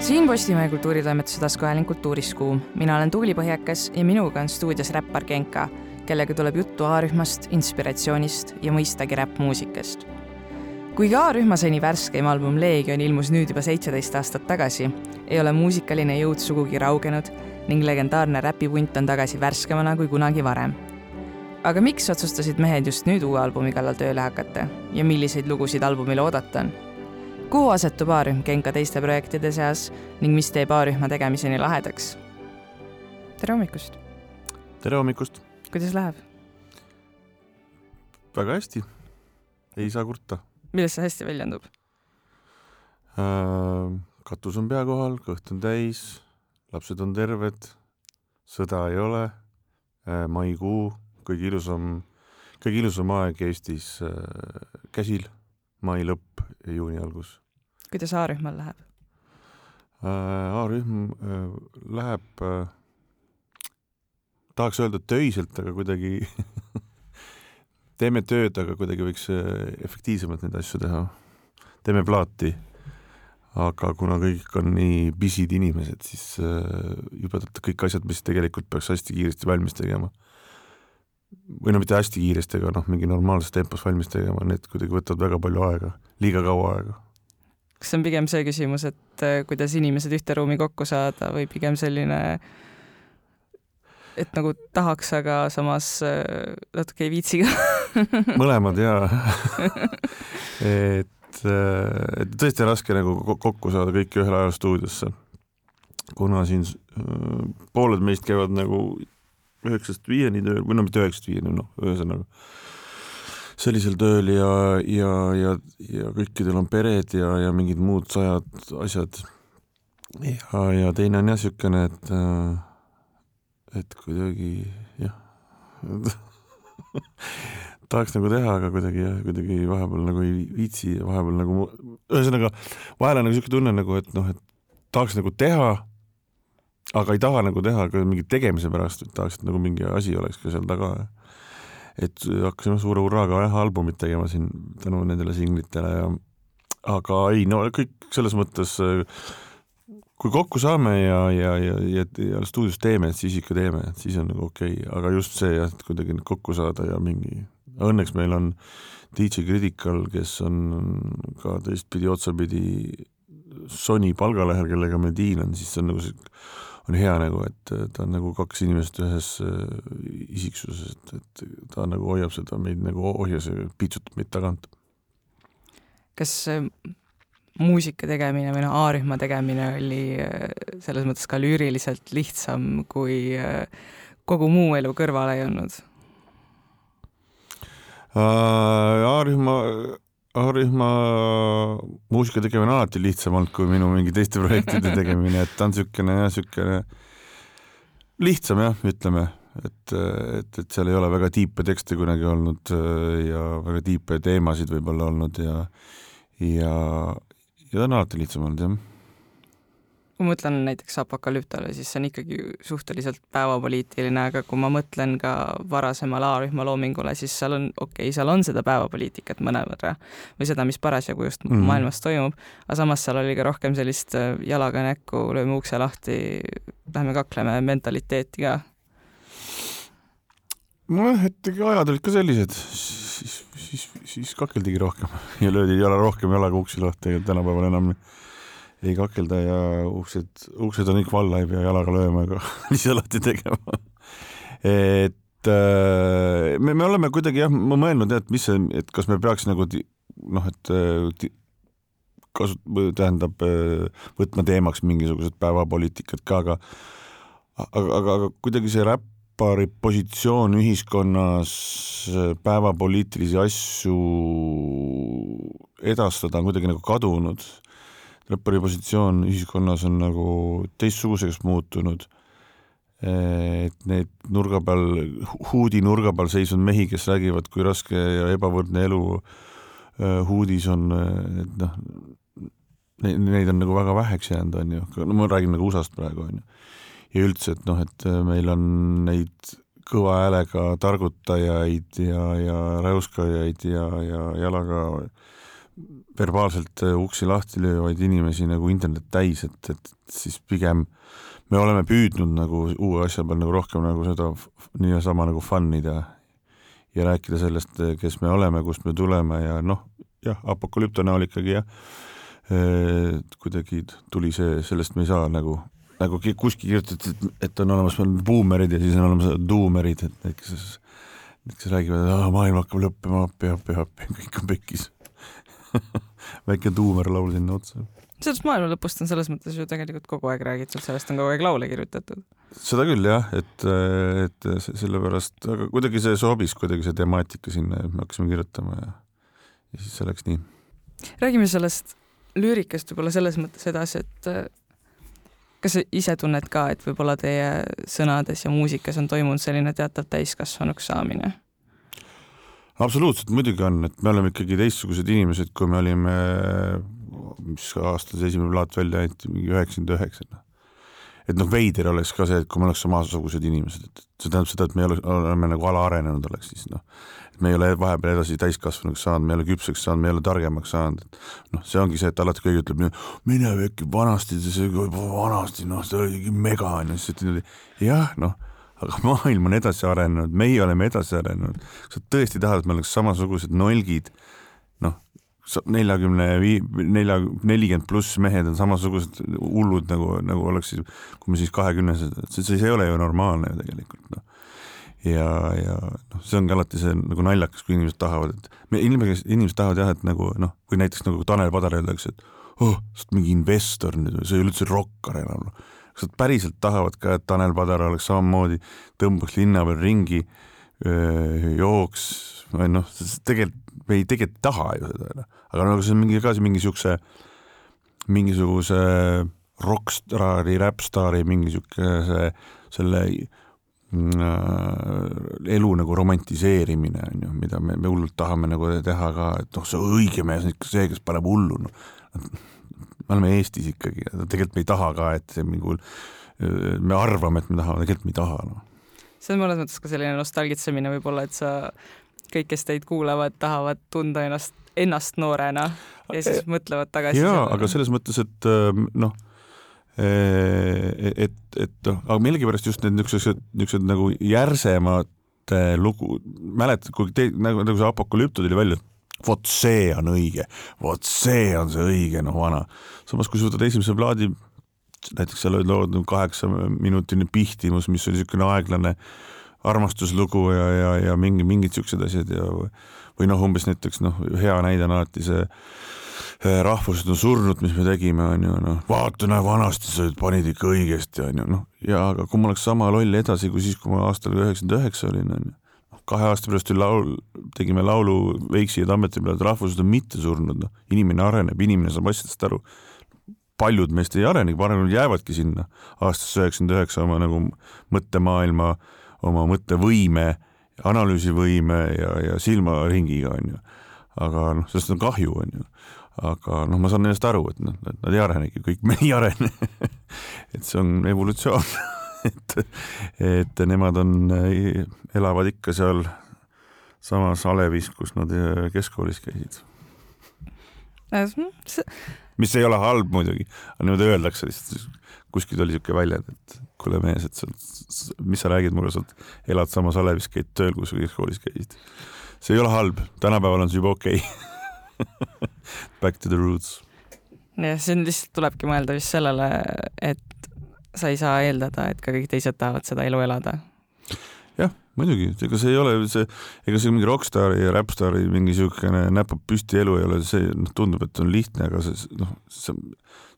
siin Postimehe kultuuritoimetuse taskuhääling Kultuuriskuum. mina olen Tuuli Põhjakas ja minuga on stuudios räppar Genka, kellega tuleb juttu A-rühmast, inspiratsioonist ja mõistagi räppmuusikast. kuigi A-rühma seni värskeim album Leegion ilmus nüüd juba seitseteist aastat tagasi, ei ole muusikaline jõud sugugi raugenud ning legendaarne räpipunt on tagasi värskemana kui kunagi varem. aga miks otsustasid mehed just nüüd uue albumi kallal tööle hakata ja milliseid lugusid albumile oodata on? Kuhu asetub A-rühm Genka teiste projektide seas ning mis teeb A-rühma tegemiseni lahedaks? tere hommikust! tere hommikust! kuidas läheb? väga hästi, ei saa kurta. millest see hästi väljendub äh,? katus on pea kohal, kõht on täis, lapsed on terved, sõda ei ole äh,, maikuu, kõige ilusam, kõige ilusam aeg Eestis äh, käsil, mai lõpp ja juuni algus. kuidas A-rühmal läheb äh,? A-rühm äh, läheb äh, tahaks öelda töiselt, aga kuidagi teeme tööd, aga kuidagi võiks efektiivsemalt neid asju teha. teeme plaati, aga kuna kõik on nii pisid inimesed, siis jubedalt kõik asjad, mis tegelikult peaks hästi kiiresti valmis tegema, või no mitte hästi kiiresti, aga noh, mingi normaalses tempos valmis tegema, need kuidagi võtavad väga palju aega, liiga kaua aega. Kas see on pigem see küsimus, et äh, kuidas inimesed ühte ruumi kokku saada või pigem selline et nagu tahaks, aga samas äh, natuke ei viitsi ka? Mõlemad jaa. Et, äh, et tõesti raske nagu kokku saada kõiki ühel ajal stuudiosse. kuna siin pooled meist käivad nagu üheksast viieni tööl või no mitte üheksast viieni, noh, ühesõnaga sellisel tööl ja, ja, ja, ja kõikidel on pered ja, ja mingid muud sajad asjad. ja, ja teine on jah niisugune, et äh, et kuidagi jah tahaks nagu teha, aga kuidagi jah, kuidagi vahepeal nagu ei viitsi ja vahepeal nagu, ühesõnaga vahel on nagu niisugune tunne nagu, et noh, et tahaks nagu teha, aga ei taha nagu teha ka mingi tegemise pärast, et tahaks, et nagu mingi asi oleks ka seal taga. et hakkasime suure hurraaga jah, albumit tegema siin tänu nendele singlitele ja aga ei, no kõik selles mõttes kui kokku saame ja, ja, ja, ja, ja stuudios teeme, siis ikka teeme, et siis on nagu okei okay., aga just see jah, et kuidagi nüüd kokku saada ja mingi, õnneks meil on DJ Critical, kes on ka teistpidi otsapidi Sony palgalehel, kellega me diil on, siis see on nagu see, on hea nagu, et ta on nagu kaks inimest ühes äh, isiksuses, et, et ta nagu hoiab seda meid nagu ohjes ja pitsutab meid tagant. kas muusika tegemine või noh, A-rühma tegemine oli äh, selles mõttes ka lüüriliselt lihtsam, kui äh, kogu muu elu kõrvale ei olnud? A-rühma, A-rühma muusika tegemine on alati lihtsam olnud kui minu mingi teiste projektide tegemine, et ta on niisugune jah, niisugune lihtsam jah, ütleme, et, et, et seal ei ole väga tiipe tekste kunagi olnud ja väga tiipe teemasid võib-olla olnud ja ja ja ta on alati lihtsam olnud, jah. Ma mõtlen näiteks apokalüptale, siis see on ikkagi suhteliselt päevapoliitiline, aga kui ma mõtlen ka varasemale A-rühma loomingule, siis seal on, okei okay,, seal on seda päevapoliitikat mõnevõrra või seda, mis parasjagu just mm -hmm. maailmas toimub, aga samas seal oli ka rohkem sellist äh, jalaga näkku, lööme ukse lahti, lähme kakleme mentaliteeti ka nojah, et ajad olid ka sellised, siis siis, siis kakeldigi rohkem ja löödi jala rohkem jalaga uksi lahti tänapäeval enam ei kakelda ja uksed, uksed on kõik valla, ei pea jalaga lööma ega ise lahti tegema. et äh, me, me oleme kuidagi jah, ma mõelnud, et mis see, et kas me peaks nagu noh, et äh, kasu-, tähendab äh, võtma teemaks mingisugused päevapoliitikad ka, aga aga, aga, aga kuidagi see räpp räppari positsioon ühiskonnas päevapoliitilisi asju edastada on kuidagi nagu kadunud. Räppari positsioon ühiskonnas on nagu teistsuguseks muutunud. et need nurga peal, huudi nurga peal seisnud mehi, kes räägivad, kui raske ja ebavõrdne elu huudis on, et noh, neid on nagu väga väheks jäänud, on ju, no ma räägin nagu USA-st praegu, on ju ja üldse, et noh, et meil on neid kõva häälega targutajaid ja, ja räuskajaid ja, ja jalaga verbaalselt uksi lahti löövaid inimesi nagu internet täis, et, et siis pigem me oleme püüdnud nagu uue asja peal nagu rohkem nagu seda niisama nagu fun ida ja rääkida sellest, kes me oleme, kust me tuleme ja noh, jah, apokalüpto näol ikkagi jah, kuidagi tuli see, sellest me ei saa nagu, nagu kuskil kirjutati, et, on olemas buumerid ja siis on olemas duumerid, et kes, kes räägivad, et maailm hakkab lõppema, appi, appi, appi, kõik on pekkis väike duumerlaul sinna otsa sellest maailma lõpust on selles mõttes ju tegelikult kogu aeg räägitud, sellest on kogu aeg laule kirjutatud. seda küll jah, et, et sellepärast, aga kuidagi see sobis kuidagi see temaatika sinna ja me hakkasime kirjutama ja, ja siis see läks nii. räägime sellest lüürikast võib-olla selles mõttes edasi, et kas sa ise tunned ka, et võib-olla teie sõnades ja muusikas on toimunud selline teatav täiskasvanuks saamine? Absoluutselt, muidugi on, et me oleme ikkagi teistsugused inimesed, kui me olime mis aastal see esimene plaat välja anti, mingi üheksakümmend üheksa. Noh. et noh, veider oleks ka see, et kui me oleks samasugused inimesed, et see tähendab seda, et me ole, oleme nagu alaarenenud oleks siis noh, et me ei ole vahepeal edasi täiskasvanuks saanud, me ei ole küpseks saanud, me ei ole targemaks saanud, noh, see ongi see, et alati keegi ütleb, mine äkki vanasti, vanasti, noh, see oli mega onju, siis ütled jah, noh aga maailm on edasi arenenud, meie oleme edasi arenenud. kas sa tõesti tahad, et me oleks samasugused nolgid, noh, neljakümne vii-, nelja, nelikümmend pluss mehed on samasugused hullud nagu, nagu oleksid, kui me siis kahekümnesed, see, ei ole ju normaalne ju tegelikult noh. ja, ja noh, see ongi alati see nagu naljakas, kui inimesed tahavad, et me inimesed, inimesed tahavad jah, et nagu noh, kui näiteks nagu Tanel Padar öeldakse, et oh, sa oled mingi investor nüüd sa ei ole üldse rokkar enam noh. Kas nad päriselt tahavad ka, et Tanel Padar oleks samamoodi, tõmbaks linna peal ringi, jooks noh, tegelikult me ei tegelikult taha ju seda, noh. aga nagu see on mingi ka mingi siukse, mingisuguse rokkstaari, räppstaari mingi siukese selle äh, elu nagu romantiseerimine on ju, mida me, me hullult tahame nagu teha ka, et noh, see õige mees see, kes paneb hullu, noh. Me oleme Eestis ikkagi, tegelikult me ei taha ka, et see mingi hull, me arvame, et me tahame, tegelikult me ei taha, noh see on mõnes mõttes ka selline nostalgitsemine võib-olla, et sa kõik, kes teid kuulavad, tahavad tunda ennast, ennast noorena ja siis e mõtlevad tagasi. jaa, aga selles mõttes, et noh, et, et noh, aga millegipärast just need niisugused, niisugused nagu järsemad lugu, mäletad, kui te, nagu, nagu see apokalüpto tuli välja, vot see on õige, vot see on see õige, noh, vana. samas, kui sa võtad esimese plaadi, näiteks seal olid lood nagu kaheksaminutine pihtimus, mis oli niisugune aeglane armastuslugu ja, ja, ja mingi, mingid siuksed asjad ja või noh, umbes näiteks noh, hea näide on alati see eh, rahvused on surnud, mis me tegime, on ju, noh, vaata, näe, vanasti sa panid ikka õigesti, on ju, noh, ja aga kui ma oleks sama loll edasi kui siis, kui ma aastal üheksakümmend üheksa olin, on ju, noh, kahe aasta pärast tuli laul, tegime laulu Veiksi ja Tammeti peale, et rahvused on mitte surnud, noh, inimene areneb, inimene saab asjadest aru. paljud meist ei arenegi, paremal jäävadki sinna aastasse üheksakümmend üheksa oma nagu mõttemaailma oma mõttevõime, analüüsivõime ja, ja silmaringiga, on ju. aga noh, sellest on kahju, on ju. aga noh, ma saan nendest aru, et noh, nad ei arenegi, kõik me ei arene et see on evolutsioon et, et nemad on, elavad ikka seal samas alevis, kus nad keskkoolis käisid. mis ei ole halb muidugi, aga niimoodi öeldakse lihtsalt, kuskil oli niisugune väljend, et kuule mees, et sa, mis sa räägid mulle, sa elad samas alevis, käid tööl, kus sa keskkoolis käisid. see ei ole halb, tänapäeval on see juba okei okay. Back to the roots. jah, siin lihtsalt tulebki mõelda vist sellele, et sa ei saa eeldada, et ka kõik teised tahavad seda elu elada. Jah, muidugi, ega see ei ole see, ega see mingi rokkstaari ja räppstaari mingi niisugune näpub püsti elu ei ole, see noh, tundub, et on lihtne, aga see noh, see,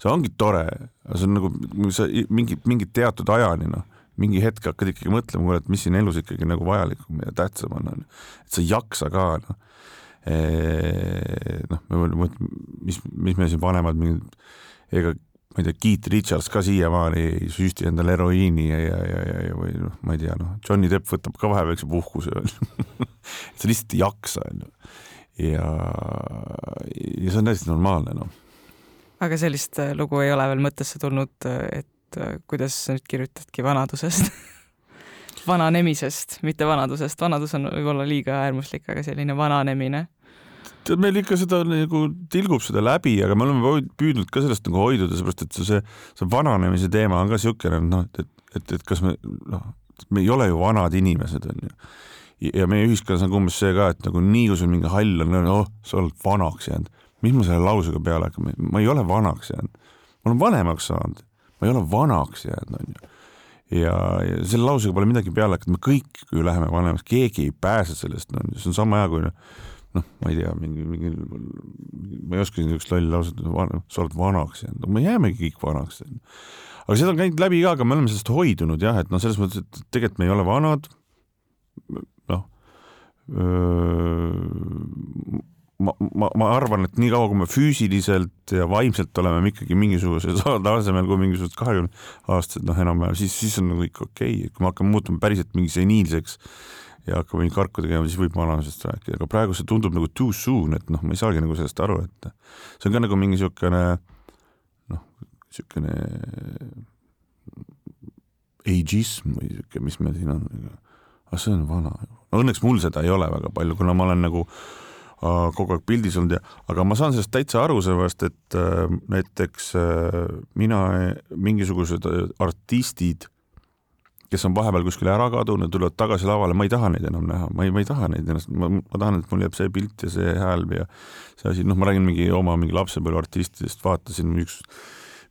see ongi tore, see on nagu sa mingi, mingi teatud ajani noh, mingi hetk hakkad ikkagi mõtlema, kuule, et mis siin elus ikkagi nagu vajalikum ja tähtsam on, on. Et sa ei jaksa ka noh. Noh, mis, mis me siin vanemad mingid, ega ma ei tea, Keith Richards ka siiamaani ei süsti endale heroiini ja, ja, ja, ja, ja või noh, ma ei tea, noh, Johnny Depp võtab ka vahepeal väikse puhkuse sa lihtsalt ei jaksa, onju. ja, ja see on täiesti normaalne, noh. aga sellist äh, lugu ei ole veel mõttesse tulnud, et äh, kuidas sa nüüd kirjutadki vanadusest vananemisest, mitte vanadusest, vanadus on võib-olla liiga äärmuslik, aga selline vananemine tead, meil ikka seda nagu tilgub seda läbi, aga me oleme püüdnud ka sellest nagu hoiduda, seepärast et see, see vananemise teema on ka niisugune, noh, et, et, et kas me, noh, me ei ole ju vanad inimesed, onju. ja meie ühiskonnas on umbes see ka, et nagu nii kui sul mingi hall on, oh, sa oled vanaks jäänud. mis ma selle lausega peale hakkan, ma ei ole vanaks jäänud. ma olen vanemaks saanud, ma ei ole vanaks jäänud, onju ja, ja selle lausega pole midagi peale hakata, me kõik ju läheme vanemaks, keegi ei pääse sellest, no see on sama hea kui noh, ma ei tea, mingi, mingi, ma ei oska niisugust lolli lauset, sa oled vanaks jäänud, no me jäämegi kõik vanaks. aga seda on käinud läbi ka, aga me oleme sellest hoidunud jah, et noh, selles mõttes, et tegelikult me ei ole vanad. noh ma, ma, ma arvan, et niikaua, kui me füüsiliselt ja vaimselt oleme me ikkagi mingisuguse tasemel kui mingisugused kahekümne aastased, noh, enam-vähem, siis, siis on nagu ikka okei okay., kui me hakkame muutuma päriselt mingi seniilseks ja hakkame mingi karku tegema, siis võib vanusest rääkida, aga praegu see tundub nagu too soon, et noh, ma ei saagi nagu sellest aru, et see on ka nagu mingi niisugune noh, niisugune ageism või niisugune, mis meil siin on, aga see on vana. no õnneks mul seda ei ole väga palju, kuna ma olen nagu äh, kogu aeg pildis olnud ja, aga ma saan sellest täitsa aru, sellepärast et äh, näiteks äh, mina, mingisugused äh, artistid, kes on vahepeal kuskile ära kadunud, tulevad tagasi lavale, ma ei taha neid enam näha, ma ei, ma ei taha neid ennast, ma, ma tahan, et mul jääb see pilt ja see hääl ja see asi, noh, ma räägin mingi oma mingi lapsepõlveartistidest, vaatasin üks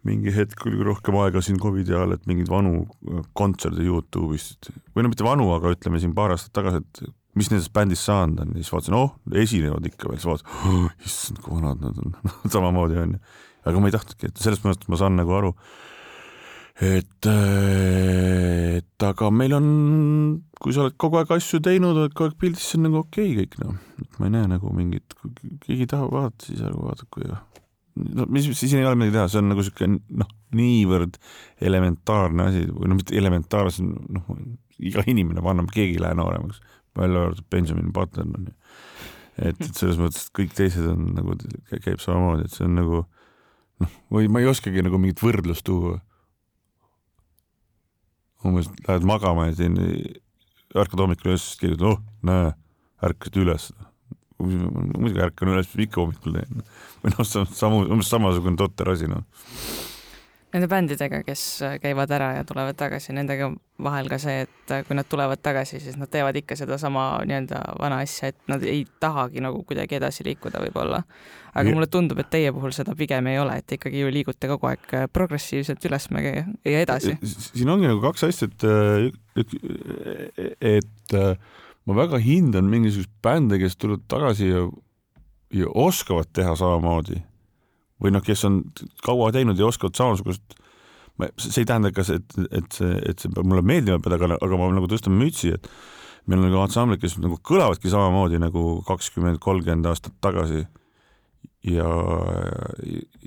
mingi hetk oli rohkem aega siin Covidi ajal, et mingeid vanu äh, kontserte Youtube'ist või no mitte vanu, aga ütleme siin paar aastat tagasi, et mis nendest bändist saanud on, siis vaatasin, oh, esinevad ikka veel, siis vaatasin oh,, issand, kui vanad nad on samamoodi on ju. aga ma ei tahtnudki, et sellest mõttest ma saan nagu aru, et, et aga meil on, kui sa oled kogu aeg asju teinud, oled kogu aeg pildis, see on nagu okei okay kõik noh, ma ei näe nagu mingit, kui keegi tahab vaadata, siis ärgu vaadaku ja no mis, siis ei ole midagi teha, see on nagu siuke noh, niivõrd elementaarne asi või no mitte elementaarne, noh, iga inimene vanab, keegi ei lähe nooremaks välja arvatud Benjamin Button on ju. et, et selles mõttes, et kõik teised on nagu, käib samamoodi, et see on nagu noh, või ma ei oskagi nagu mingit võrdlust tuua. Umbes lähed magama ja siin ärkad hommikul üles, siis keegi ütleb, oh näe, ärkasid üles. muidugi ärkan üles, ikka hommikul teen. või noh, samu, umbes samasugune totter asi noh nende bändidega, kes käivad ära ja tulevad tagasi, nendega vahel ka see, et kui nad tulevad tagasi, siis nad teevad ikka sedasama nii-öelda vana asja, et nad ei tahagi nagu kuidagi edasi liikuda võib-olla. aga ja. mulle tundub, et teie puhul seda pigem ei ole, et ikkagi ju liigute kogu aeg progressiivselt ülesmäge ja edasi. siin ongi nagu kaks asja, et, et ma väga hindan mingisuguseid bände, kes tulevad tagasi ja, ja oskavad teha samamoodi või noh, kes on kaua teinud ja oskavad samasugust, see ei tähenda ka see, et, et see, et see peab mulle meeldima aga, aga ma nagu tõstan mütsi, et meil on nagu ansamblid, kes nagu kõlavadki samamoodi nagu kakskümmend, kolmkümmend aastat tagasi. ja,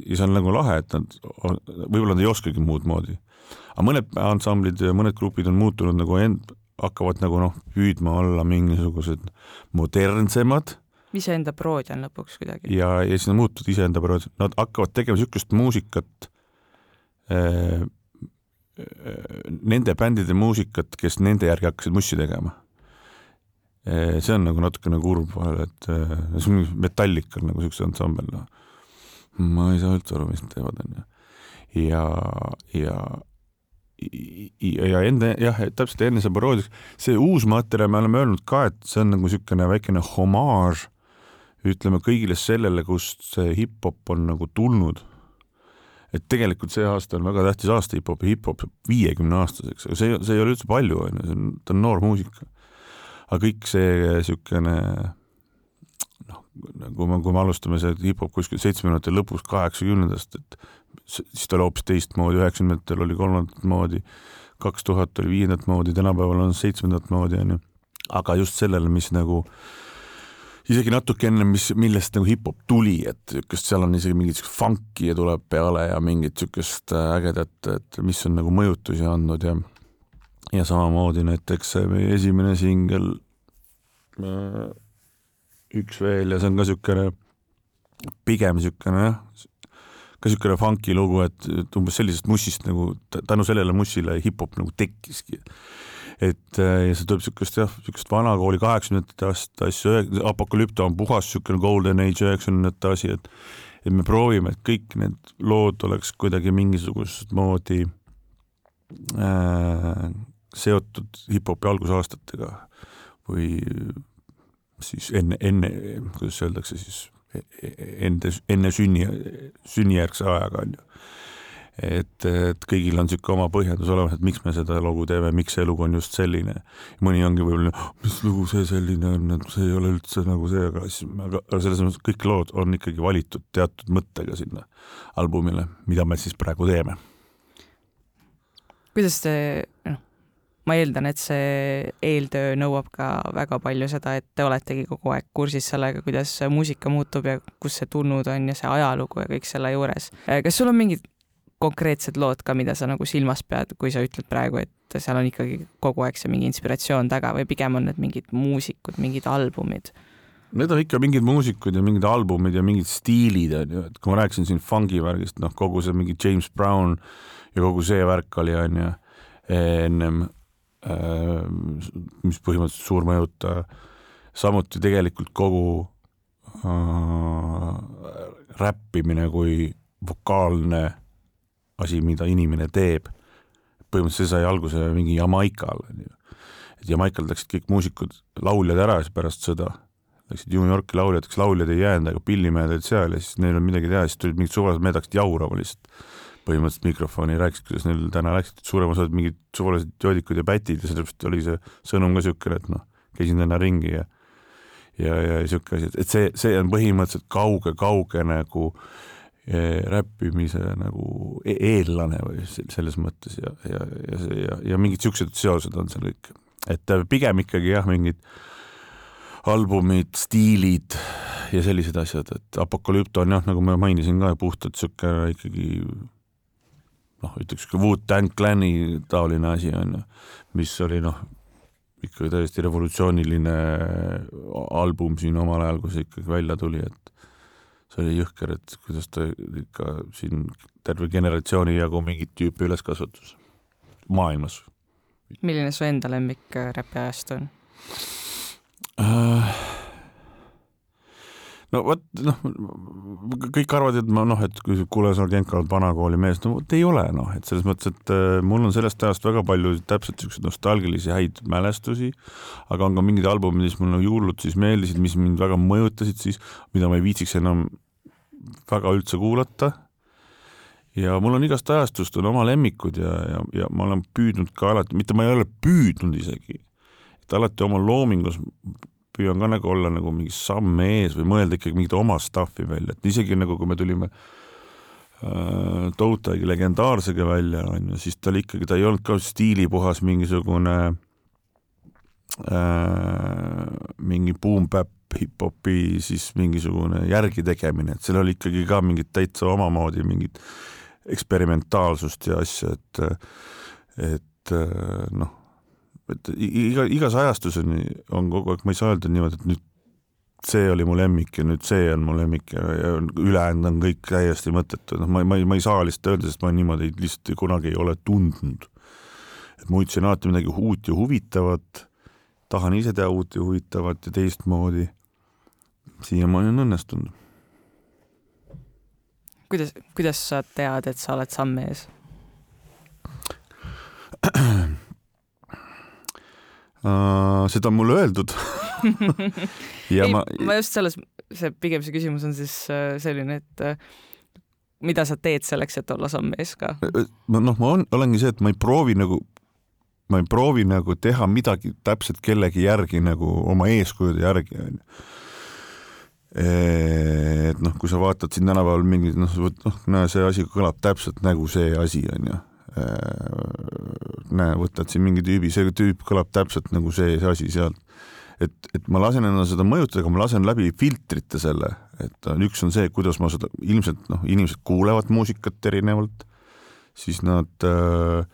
ja see on nagu lahe, et nad, võib-olla nad ei oskagi muud moodi. aga mõned ansamblid ja mõned grupid on muutunud nagu end-, hakkavad nagu noh, püüdma olla mingisugused modernsemad iseenda paroodial lõpuks kuidagi. ja, ja siis nad muutuvad iseenda paroodial, nad hakkavad tegema niisugust muusikat äh,, nende bändide muusikat, kes nende järgi hakkasid mussi tegema äh,. see on nagu natukene kurb vahel, et äh, see on Metallical nagu niisuguse ansambel, noh. ma ei saa üldse aru, mis nad teevad, onju. ja, ja ja, ja enne jah, täpselt enne see paroodiaks, see uus materjal, me oleme öelnud ka, et see on nagu niisugune väikene homaaž ütleme kõigile sellele, kust see hip-hop on nagu tulnud. et tegelikult see aasta on väga tähtis aasta hip-hopi, hip-hop saab viiekümne aastaseks, aga see, see ei ole üldse palju, on ju, see on, ta on noor muusika. aga kõik see niisugune noh, kui me, kui me alustame see hip-hop kuskil seitsmekümnendate lõpus, kaheksakümnendast, et siis ta oli hoopis teistmoodi, üheksakümnendatel oli kolmandat moodi, kaks tuhat oli viiendat moodi, tänapäeval on seitsmendat moodi, on ju. aga just sellele, mis nagu äh, isegi natuke enne, mis, millest nagu hip-hop tuli, et niisugust, seal on isegi mingit niisugust funk'i tuleb peale ja mingit niisugust äh, ägedat, et mis on nagu mõjutusi andnud ja ja samamoodi näiteks meie esimene singel äh, Üks veel ja see on ka niisugune pigem niisugune jah, ka niisugune funky lugu, et umbes sellisest mussist nagu tänu sellele mussile hip-hop nagu tekkiski et äh, ja see tuleb siukest jah, siukest vanakooli kaheksakümnendate aastate asju, Apokalüpto on puhas siukene golden age üheksakümnendate asi, et et me proovime, et kõik need lood oleks kuidagi mingisugust moodi äh, seotud hip-hopi algusaastatega või siis enne, enne, kuidas öeldakse siis, e-, e-, enne, enne sünni, sünnijärgse ajaga on ju et, et kõigil on niisugune oma põhjendus olemas, et miks me seda lugu teeme, miks see lugu on just selline. mõni ongi võib-olla, mis lugu see selline on, et see ei ole üldse nagu see, aga siis, aga, selles mõttes kõik lood on ikkagi valitud teatud mõttega sinna albumile, mida me siis praegu teeme. kuidas te, noh, ma eeldan, et see eeltöö nõuab ka väga palju seda, et te oletegi kogu aeg kursis sellega, kuidas muusika muutub ja kus see tulnud on ja see ajalugu ja kõik selle juures. kas sul on mingid konkreetsed lood ka, mida sa nagu silmas pead, kui sa ütled praegu, et seal on ikkagi kogu aeg see mingi inspiratsioon taga või pigem on need mingid muusikud, mingid albumid? Need on ikka mingid muusikud ja mingid albumid ja mingid stiilid on ju, et kui ma rääkisin siin fungi värgist, noh, kogu see mingi James Brown ja kogu see värk oli on ju ennem äh,, mis põhimõtteliselt suur mõjutaja, samuti tegelikult kogu äh, räppimine kui vokaalne asi, mida inimene teeb. põhimõtteliselt see sai alguse mingi Jamaikal, onju. et Jamaikal läksid kõik muusikud, lauljad ära siis pärast sõda. Läksid New Yorki lauljateks, lauljad ei jäänud, aga pillimehed olid seal ja siis neil ei olnud midagi teha, siis tulid mingid suvalised mehed hakkasid jaurama lihtsalt põhimõtteliselt mikrofoni, rääkisid, kuidas neil täna läksid, suurem osa olid mingid suvalised joodikud ja pätid ja sellepärast oli see sõnum ka niisugune, et noh, käisin täna ringi ja ja, ja niisugune asi, et see, see on põhimõtteliselt kauge-kauge nagu äh, räppimise nagu e-, eellane või selles mõttes ja, ja, ja ja, ja mingid siuksed seosed on seal kõik, et äh, pigem ikkagi jah, mingid albumid, stiilid ja sellised asjad, et Apokalüpto on jah, nagu ma mainisin ka, puhtalt sihuke ikkagi noh, ütleks Wu-Tang Clani taoline asi on ju, mis oli noh, ikkagi täiesti revolutsiooniline album siin omal ajal, kui see ikkagi välja tuli, et see oli jõhker, et kuidas ta ikka siin terve generatsiooni jagu mingit tüüpi üles kasvatas maailmas. milline su enda lemmik äh, räpiajast on uh,? no vot, noh, kõik arvavad, et ma noh, et kui kuule, sa oled Genka vanakooli mees, no vot ei ole noh, et selles mõttes, et uh, mul on sellest ajast väga palju täpselt niisuguseid nostalgilisi häid mälestusi, aga on ka mingid albumid, mis mulle hullult siis meeldisid, mis mind väga mõjutasid siis, mida ma ei viitsiks enam väga üldse kuulata. ja mul on igast ajastust on oma lemmikud ja, ja, ja ma olen püüdnud ka alati, mitte ma ei ole püüdnud isegi, et alati oma loomingus püüan ka nagu olla nagu mingi samm ees või mõelda ikkagi mingit oma stuff'i välja, et isegi nagu kui me tulime äh, Toutagi legendaarsega välja, on ju, siis ta oli ikkagi, ta ei olnud ka stiilipuhas mingisugune äh, mingi boom-bap hip-hopi siis mingisugune järgi tegemine, et seal oli ikkagi ka mingit täitsa omamoodi mingit eksperimentaalsust ja asja, et et noh, et iga, igas ajastus on, kogu aeg, ma ei saa öelda niimoodi, et nüüd see oli mu lemmik ja nüüd see on mu lemmik ja, ja ülejäänud on kõik täiesti mõttetu, noh, ma, ma, ma ei saa lihtsalt öelda, sest ma niimoodi lihtsalt kunagi ei ole tundnud. et ma hoidsin alati midagi uut ja huvitavat, tahan ise teha uut ja huvitavat ja teistmoodi siiamaani on õnnestunud. kuidas, kuidas sa tead, et sa oled samm ees seda on mulle öeldud ja ei, ma... ma just selles, see pigem see küsimus on siis äh, selline, et äh, mida sa teed selleks, et olla samm ees ka? noh, ma on, olengi see, et ma ei proovi nagu, ma ei proovi nagu teha midagi täpselt kellegi järgi nagu oma eeskujude järgi onju et noh, kui sa vaatad siin tänapäeval mingid noh, noh, näe, see asi kõlab täpselt nagu see asi onju. näe, võtad siin mingi tüübi, see tüüp kõlab täpselt nagu see, see asi sealt. et, et ma lasen ennast seda mõjutada, aga ma lasen läbi filtrite selle, et üks on see, kuidas ma seda ilmselt noh, inimesed kuulevad muusikat erinevalt, siis nad äh,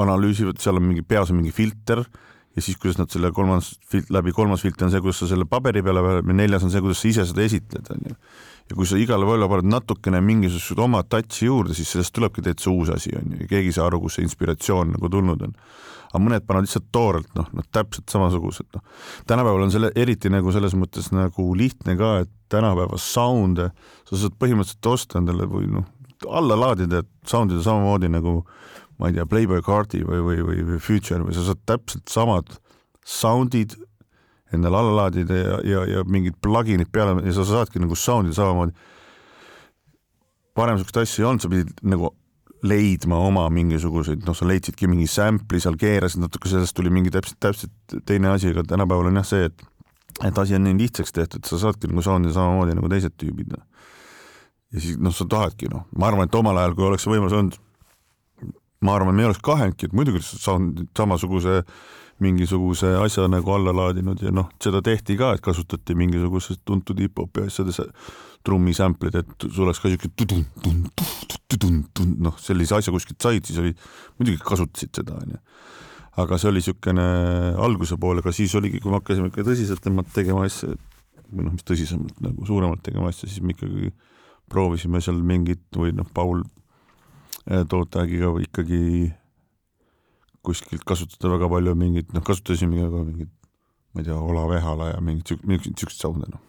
analüüsivad, seal on mingi peas on mingi filter ja siis, kuidas nad selle kolmas, läbi kolmas filter on see, kuidas sa selle paberi peale paned ja neljas on see, kuidas sa ise seda esitled, onju. ja kui sa igale poole paned natukene mingisugust oma touch'i juurde, siis sellest tulebki täitsa uus asi, on ju, ja keegi ei saa aru, kust see inspiratsioon nagu tulnud on. aga mõned panevad lihtsalt toorelt, noh, noh täpselt samasugused, noh. tänapäeval on selle, eriti nagu selles mõttes nagu lihtne ka, et tänapäeva sound'e sa saad põhimõtteliselt osta endale või noh, alla laadida, et sound'ida samamoodi nagu ma ei tea, Playboy Cardi või, või, või, Future või sa saad täpselt samad sound'id endale alla laadida ja, ja, ja mingid plugin'id peale ja sa saadki nagu sound'ida samamoodi. varem siukest asja ei olnud, sa pidid nagu leidma oma mingisuguseid, noh, sa leidsidki mingi sample'i seal, keerasid natuke, sellest tuli mingi täpselt, täpselt teine asi, aga tänapäeval on jah see, et et asi on nii lihtsaks tehtud, sa saadki nagu sound'ida samamoodi nagu teised tüübid. noh. ja siis noh, sa tahadki noh, ma arvan, et omal ajal, kui oleks võimalus olnud, ma arvan, me ei oleks kahelnudki, et muidugi saanud samasuguse mingisuguse asja nagu alla laadinud ja noh, seda tehti ka, et kasutati mingisugusest tuntud hip-hopi asjades trummi sample'id, et sul oleks ka siuke noh, sellise asja kuskilt said, siis oli, muidugi kasutasid seda, onju. aga see oli niisugune alguse pool, aga siis oligi, kui me hakkasime ikka tõsiseltmalt tegema asja, või noh, mis tõsisemalt nagu suuremalt tegema asja, siis me ikkagi proovisime seal mingit või noh, Paul eh, Tootagiga ikkagi kuskilt kasutada väga palju mingit, noh, kasutasime ka mingit, ma ei tea, Olav Ehala ja mingit siukest sound'e, noh.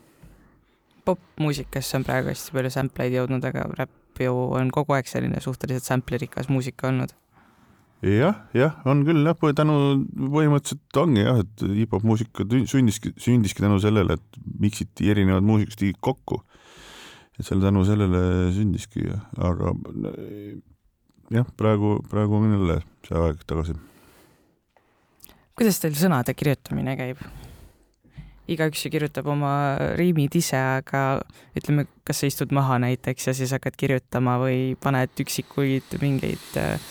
popmuusikasse on praegu hästi palju sample eid jõudnud, aga räpp ju on kogu aeg selline suhteliselt samplerikas muusika olnud. jah, jah, on küll jah, tänu põhimõtteliselt ongi jah, et hip-hop muusika sündiski, sündiski tänu sellele, et miksiti erinevad muusikastiilid kokku. et selle tänu sellele sündiski, aga jah, praegu, praegu on jälle see aeg tagasi. kuidas teil sõnade kirjutamine käib? igaüks ju kirjutab oma riimid ise, aga ütleme, kas sa istud maha näiteks ja siis hakkad kirjutama või paned üksikuid mingeid äh,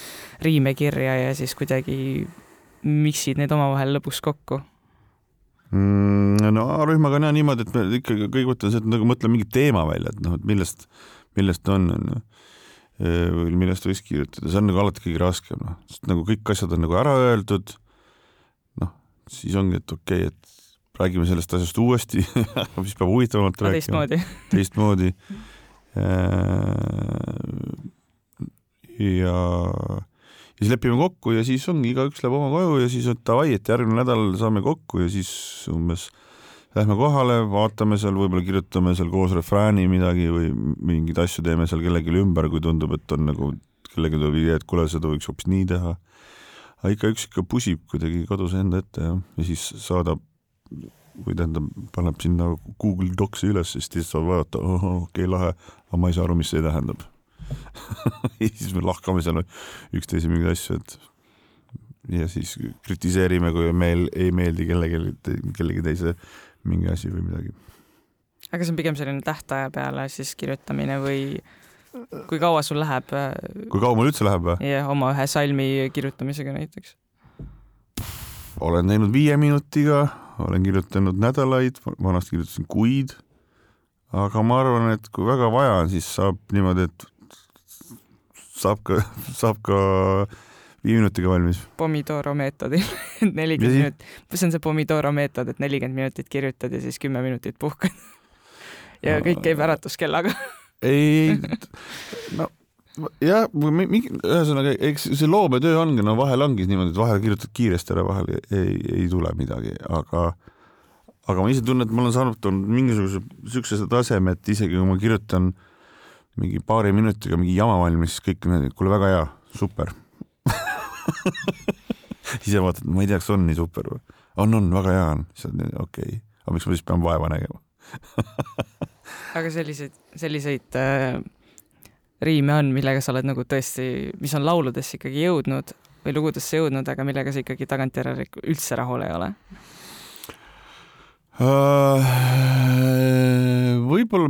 riime kirja ja siis kuidagi miksid need omavahel lõpuks kokku mm,? no rühmaga on jah niimoodi, et me ikkagi kõigepealt on see, et nagu mõtleme mingi teema välja, et noh, et millest, millest on, on ju millest võiks kirjutada, see on nagu alati kõige raskem, noh, sest nagu kõik asjad on nagu ära öeldud, noh, siis ongi, et okei okay,, et räägime sellest asjast uuesti mis peab huvitavamalt rääkima. teistmoodi. teistmoodi. ja, ja siis lepime kokku ja siis ongi, igaüks läheb oma koju ja siis, et davai, et järgmine nädal saame kokku ja siis umbes lähme kohale, vaatame seal, võib-olla kirjutame seal koos refrääni midagi või mingeid asju teeme seal kellelegi ümber, kui tundub, et on nagu kellelgi tuleb idee, et kuule, seda võiks hoopis nii teha. aga igaüks ikka pusib kuidagi kodus enda ette ja, ja siis saadab või tähendab, paneb sinna Google Docsi üles, siis teised saavad vaadata, okei okay,, lahe, aga ma ei saa aru, mis see tähendab. Ja siis me lahkame seal üksteise mingeid asju, et ja siis kritiseerime, kui meil ei meeldi kellelegi, kellegi teise mingi asi või midagi. aga see on pigem selline tähtaja peale siis kirjutamine või kui kaua sul läheb? Äh, kui kaua mul üldse läheb või? jah, oma ühe salmi kirjutamisega näiteks. olen teinud viie minutiga, olen kirjutanud nädalaid, vanasti kirjutasin kuid. aga ma arvan, et kui väga vaja on, siis saab niimoodi, et saab ka, saab ka viie minutiga valmis. Pomodoro meetodil nelikümmend minutit, see on see Pomodoro meetod, et nelikümmend minutit kirjutad ja siis kümme minutit puhkad. Ja kõik käib äratuskellaga ei, no jah, mingi, ühesõnaga, eks see loometöö ongi, no vahel ongi niimoodi, et vahel kirjutad kiiresti ära, vahel ei, ei tule midagi, aga aga ma ise tunnen, et ma olen saavutanud mingisuguse siukse taseme, et isegi kui ma kirjutan mingi paari minutiga mingi jama valmis, siis kõik on, kuule, väga hea, super ise vaatad, ma ei tea, kas on nii super või? on, on, väga hea on, siis on okei okay., aga miks ma siis pean vaeva nägema aga selliseid, selliseid äh, riime on, millega sa oled nagu tõesti, mis on lauludesse ikkagi jõudnud või lugudesse jõudnud, aga millega sa ikkagi tagantjärele üldse rahul ei ole uh,? võib-olla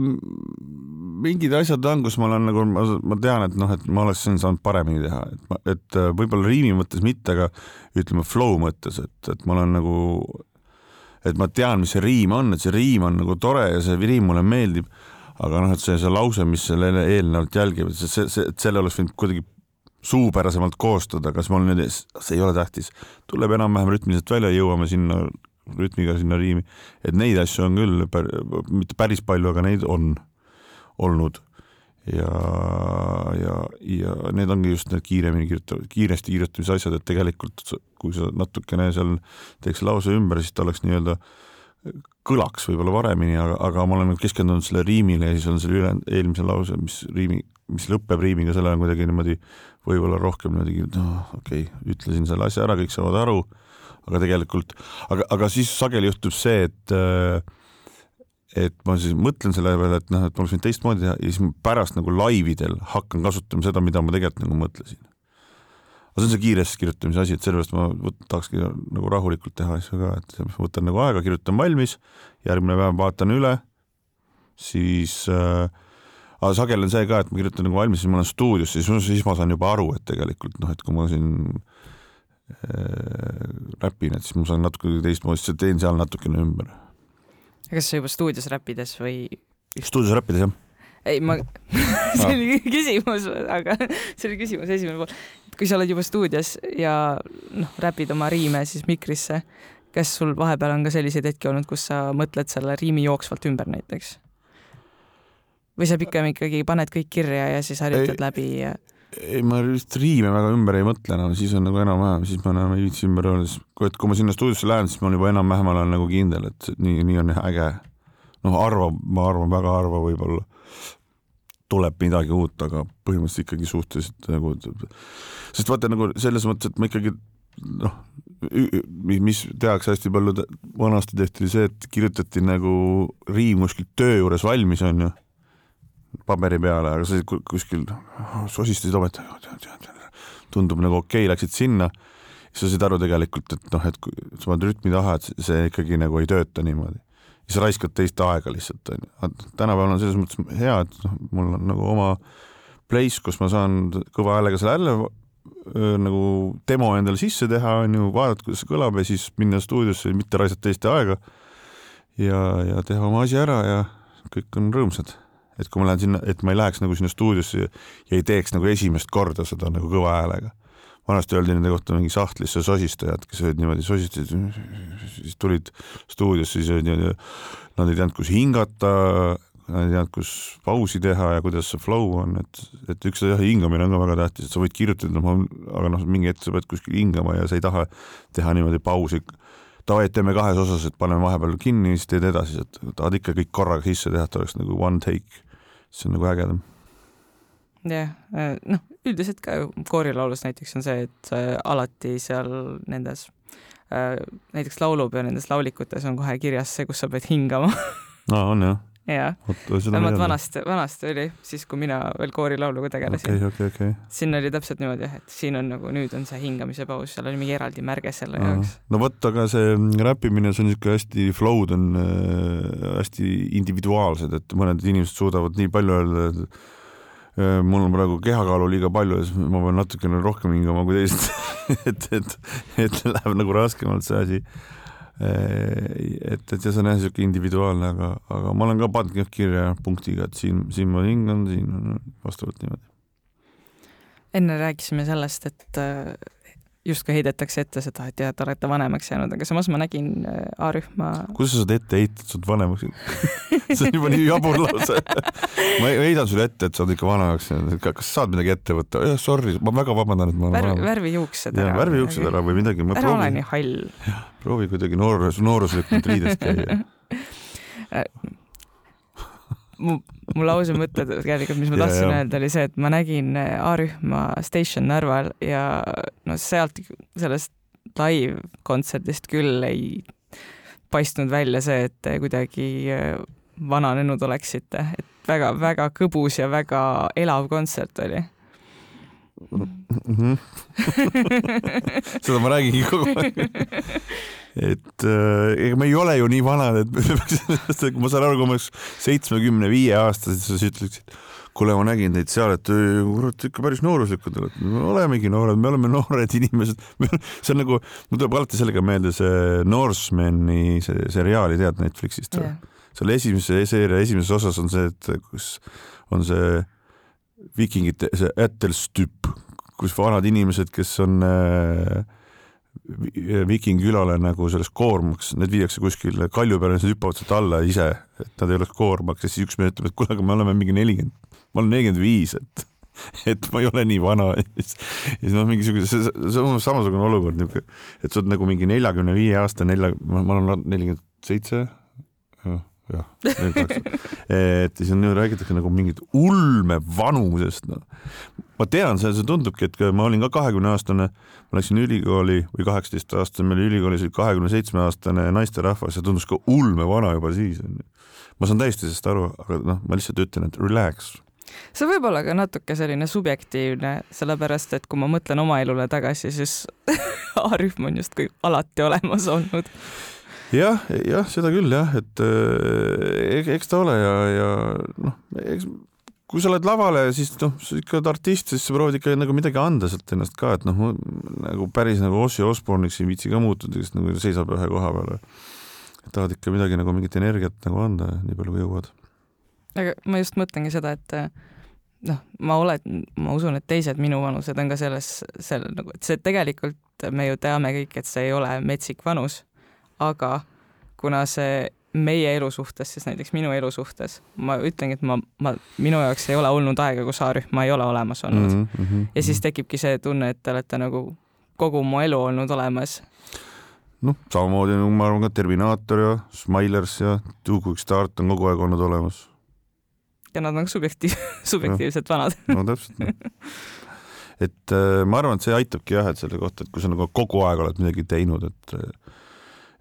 mingid asjad on, kus ma olen nagu, ma tean, et noh, et ma oleksin saanud paremini teha, et ma, et äh, võib-olla riimi mõttes mitte, aga ütleme flow mõttes, et, et ma olen nagu, et ma tean, mis see riim on, et see riim on nagu tore ja see riim mulle meeldib, aga noh, et see, see lause, mis selle eelnevalt jälgib, et see, see, et selle oleks võinud kuidagi suupärasemalt koostada, kas mul nüüd, see ei ole tähtis, tuleb enam-vähem rütmiliselt välja, jõuame sinna rütmiga sinna riimi, et neid asju on küll, mitte päris palju, aga neid on olnud. Ja, ja, ja need ongi just need kiiremini kirjutavad, kiiresti kirjutamise asjad, et tegelikult kui sa natukene seal teeks lause ümber, siis ta oleks nii-öelda kõlaks võib-olla paremini, aga, aga ma olen keskendunud selle riimile ja siis on selle üle, eelmise lause, mis riimi, mis lõpeb riimiga, selle on kuidagi niimoodi võib-olla rohkem niimoodi, noh, okei okay,, ütlesin selle asja ära, kõik saavad aru, aga tegelikult, aga, aga siis sageli juhtub see, et äh, et ma siis mõtlen selle peale, et noh, et ma võinud teistmoodi teha ja siis pärast nagu laividel hakkan kasutama seda, mida ma tegelikult nagu mõtlesin. aga see on see kiiresti kirjutamise asi, et sellepärast ma tahakski nagu rahulikult teha asju ka, et võtan nagu aega, kirjutan valmis, järgmine päev vaatan üle, siis äh, aga sageli on see ka, et ma kirjutan nagu valmis, siis ma olen stuudios, siis, siis ma saan juba aru, et tegelikult noh, et kui ma siin äh, räpin, et siis ma saan natuke teistmoodi, teen seal natukene ümber kas sa juba stuudios räppides või? stuudios räppides, jah. ei, ma see oli küsimus, aga see oli küsimus esimene pool. kui sa oled juba stuudios ja noh, räpid oma riime siis mikrisse, kas sul vahepeal on ka selliseid hetki olnud, kus sa mõtled selle riimi jooksvalt ümber näiteks? või sa pigem ikkagi paned kõik kirja ja siis harjutad ei, läbi ja? Ei, ma vist riime väga ümber ei mõtle enam, siis on nagu enam-vähem, siis ma enam ei viitsi ümber öelda, siis kui, et kui ma sinna stuudiosse lähen, siis ma juba enam-vähem olen nagu kindel, et nii, nii on äge. noh, harva, ma arvan, väga harva võib-olla tuleb midagi uut, aga põhimõtteliselt ikkagi suhteliselt nagu, sest vaata nagu selles mõttes, et ma ikkagi noh, mis tehakse hästi palju, vanasti tehti see, et kirjutati nagu riim kuskil töö juures valmis, onju paberi peale, aga sa kuskil sosistasid ometi, tundub nagu okei okay,, läksid sinna, siis sa said aru tegelikult, et noh, et kui sa paned rütmi taha, et see ikkagi nagu ei tööta niimoodi. siis sa raiskad teist aega lihtsalt, onju. tänapäeval on selles mõttes hea, et noh, mul on nagu oma place, kus ma saan kõva häälega selle jälle nagu demo endale sisse teha, onju, vaadata, kuidas see kõlab ja siis minna stuudiosse, mitte raisata teiste aega ja, ja teha oma asi ära ja kõik on rõõmsad et kui ma lähen sinna, et ma ei läheks nagu sinna stuudiosse ja ei teeks nagu esimest korda seda nagu kõva häälega. vanasti öeldi nende kohta mingi sahtlisse sosistajad, kes olid niimoodi sosistasid, siis tulid stuudiosse, siis olid niimoodi, nad ei teadnud, kus hingata, nad ei teadnud, kus pausi teha ja kuidas see flow on, et, et üks jah, hingamine on ka väga tähtis, et sa võid kirjutada, aga noh, mingi hetk sa pead kuskil hingama ja sa ei taha teha niimoodi pausi davai, teeme kahes osas, et paneme vahepeal kinni, siis teed edasi, et tahad ikka kõik korraga sisse teha, et oleks nagu one take see on nagu ägedam. jah, äh, noh, üldiselt ka ju koorilaulus näiteks on see, et alati seal nendes äh, näiteks laulupeo nendes laulikutes on kohe kirjas see, kus sa pead hingama aa, on jah? Jaa, vähemalt vanasti, vanasti oli, siis kui mina veel koorilauluga tegelesin okay,. Okay, okay. siin oli täpselt niimoodi jah, et siin on nagu nüüd on see hingamise paus, seal oli mingi eraldi märge selle Aa. jaoks. no vot, aga see räppimine, see on niisugune hästi, flow'd on äh, hästi individuaalsed, et mõned inimesed suudavad nii palju öelda, et äh, mul on praegu kehakaalu liiga palju ja siis ma pean natukene rohkem hingama kui teised et, et, et läheb nagu raskemalt see asi et, et ja see on jah niisugune individuaalne, aga, aga ma olen ka pannud kirja punktiga, et siin, siin ma hingan, siin on vastavalt niimoodi. enne rääkisime sellest, et justkui heidetakse ette seda, et jah, te olete vanemaks jäänud, aga samas ma nägin äh, A-rühma. kuidas sa saad ette heita, et sa oled vanemaks jäänud see on juba nii jabur lause ma heidan sulle ette, et sa oled ikka vanemaks jäänud, kas saad midagi ette võtta? jah, sorry, ma väga vabandan, et ma olen värvi, värvi juuksed ära. värvi juuksed ära või midagi. ära ole nii hall. proovi kuidagi noorus, nooruslikult riides käia mu, mu lause mõte tegelikult, mis ma tahtsin yeah, öelda, oli see, et ma nägin äh, A-rühma Station Narval ja no sealt, sellest live-kontserdist küll ei paistnud välja see, et te kuidagi äh, vananenud oleksite, et väga-väga kõbus ja väga elav kontsert oli mm. -hmm. seda ma räägingi kogu aeg et äh, ega me ei ole ju nii vanad, et ma saan aru, kui ma oleks seitsmekümne viie aastased, siis ütleksid, kuule, ma nägin teid seal, et kurat, ikka päris nooruslikud olete. me olemegi noored, me oleme noored inimesed. see on nagu, mul tuleb alati sellega meelde see Norsemani see seriaali, tead Netflixist või yeah.? seal esimese seeria esimeses osas on see, et kus on see viikingite, see Ätelstüp, kus vanad inimesed, kes on äh, Viking külale nagu sellest koormaks, need viiakse kuskile kalju peale, siis hüppavad sealt alla ise, et nad ei oleks koormaks ja siis üks mees ütleb, et kuule, aga me oleme mingi nelikümmend, ma olen nelikümmend viis, et et ma ei ole nii vana. Ja siis noh, mingisugune, see, see on samasugune olukord niisugune, et sa oled nagu mingi neljakümne viie aasta, nelja, ma olen nelikümmend seitse, jah, et siis on, räägitakse nagu mingit ulme vanusest, noh. ma tean, see, see tundubki, et ma olin ka kahekümne aastane, ma läksin ülikooli või kaheksateist aastane, meil ülikoolis oli kahekümne seitsme aastane naisterahvas ja tundus ka ulme vana juba siis. ma saan täiesti sellest aru, aga noh, ma lihtsalt ütlen, et relax see võib olla ka natuke selline subjektiivne, sellepärast et kui ma mõtlen oma elule tagasi, siis A-rühm on justkui alati olemas olnud jah, jah, seda küll jah, et äh, eks ta ole ja, ja noh, eks kui sa oled lavale, siis noh, sa ikka oled artist, siis sa proovid ikka nagu midagi anda sealt ennast ka, et noh, nagu päris nagu Ossi Osborne'iks ei viitsi ka muutuda, kes nagu seisab ühe koha peal. tahad ikka midagi nagu mingit energiat nagu anda, nii palju kui jõuad. aga ma just mõtlengi seda, et noh, ma olen, ma usun, et teised minuvanused on ka selles, seal nagu, et see tegelikult me ju teame kõik, et see ei ole metsik vanus aga kuna see meie elu suhtes, siis näiteks minu elu suhtes, ma ütlengi, et ma, ma, minu jaoks ei ole olnud aega, kus A-rühma ei ole olemas olnud mm. -hmm. ja siis tekibki see tunne, et te olete nagu kogu mu elu olnud olemas. noh, samamoodi nagu ma arvan ka Terminaator ja Smilers ja Two Quick Start on kogu aeg olnud olemas. ja nad on subjektiiv, subjektiivselt vanad no täpselt no. et äh, ma arvan, et see aitabki jah, et selle kohta, et kui sa nagu kogu aeg oled midagi teinud, et äh,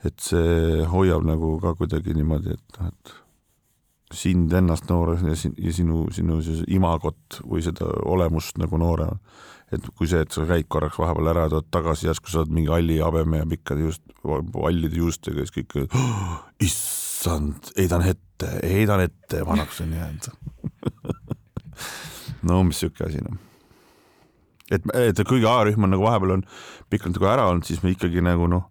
et see hoiab nagu ka kuidagi niimoodi, et noh, et sind ennast noore ja, sin, ja sinu, sinu siis imagot või seda olemust nagu noore. et kui see, et sa käid korraks vahepeal ära, tuled tagasi, järsku sa oled mingi halli habeme ja pikkade juust, hallide juustega ja siis kõik oh,, issand, heidan ette, heidan ette, vanaks on jäänud no umbes sihuke asi noh et, et kuigi A-rühm on nagu vahepeal on pikalt nagu ära olnud, siis me ikkagi nagu noh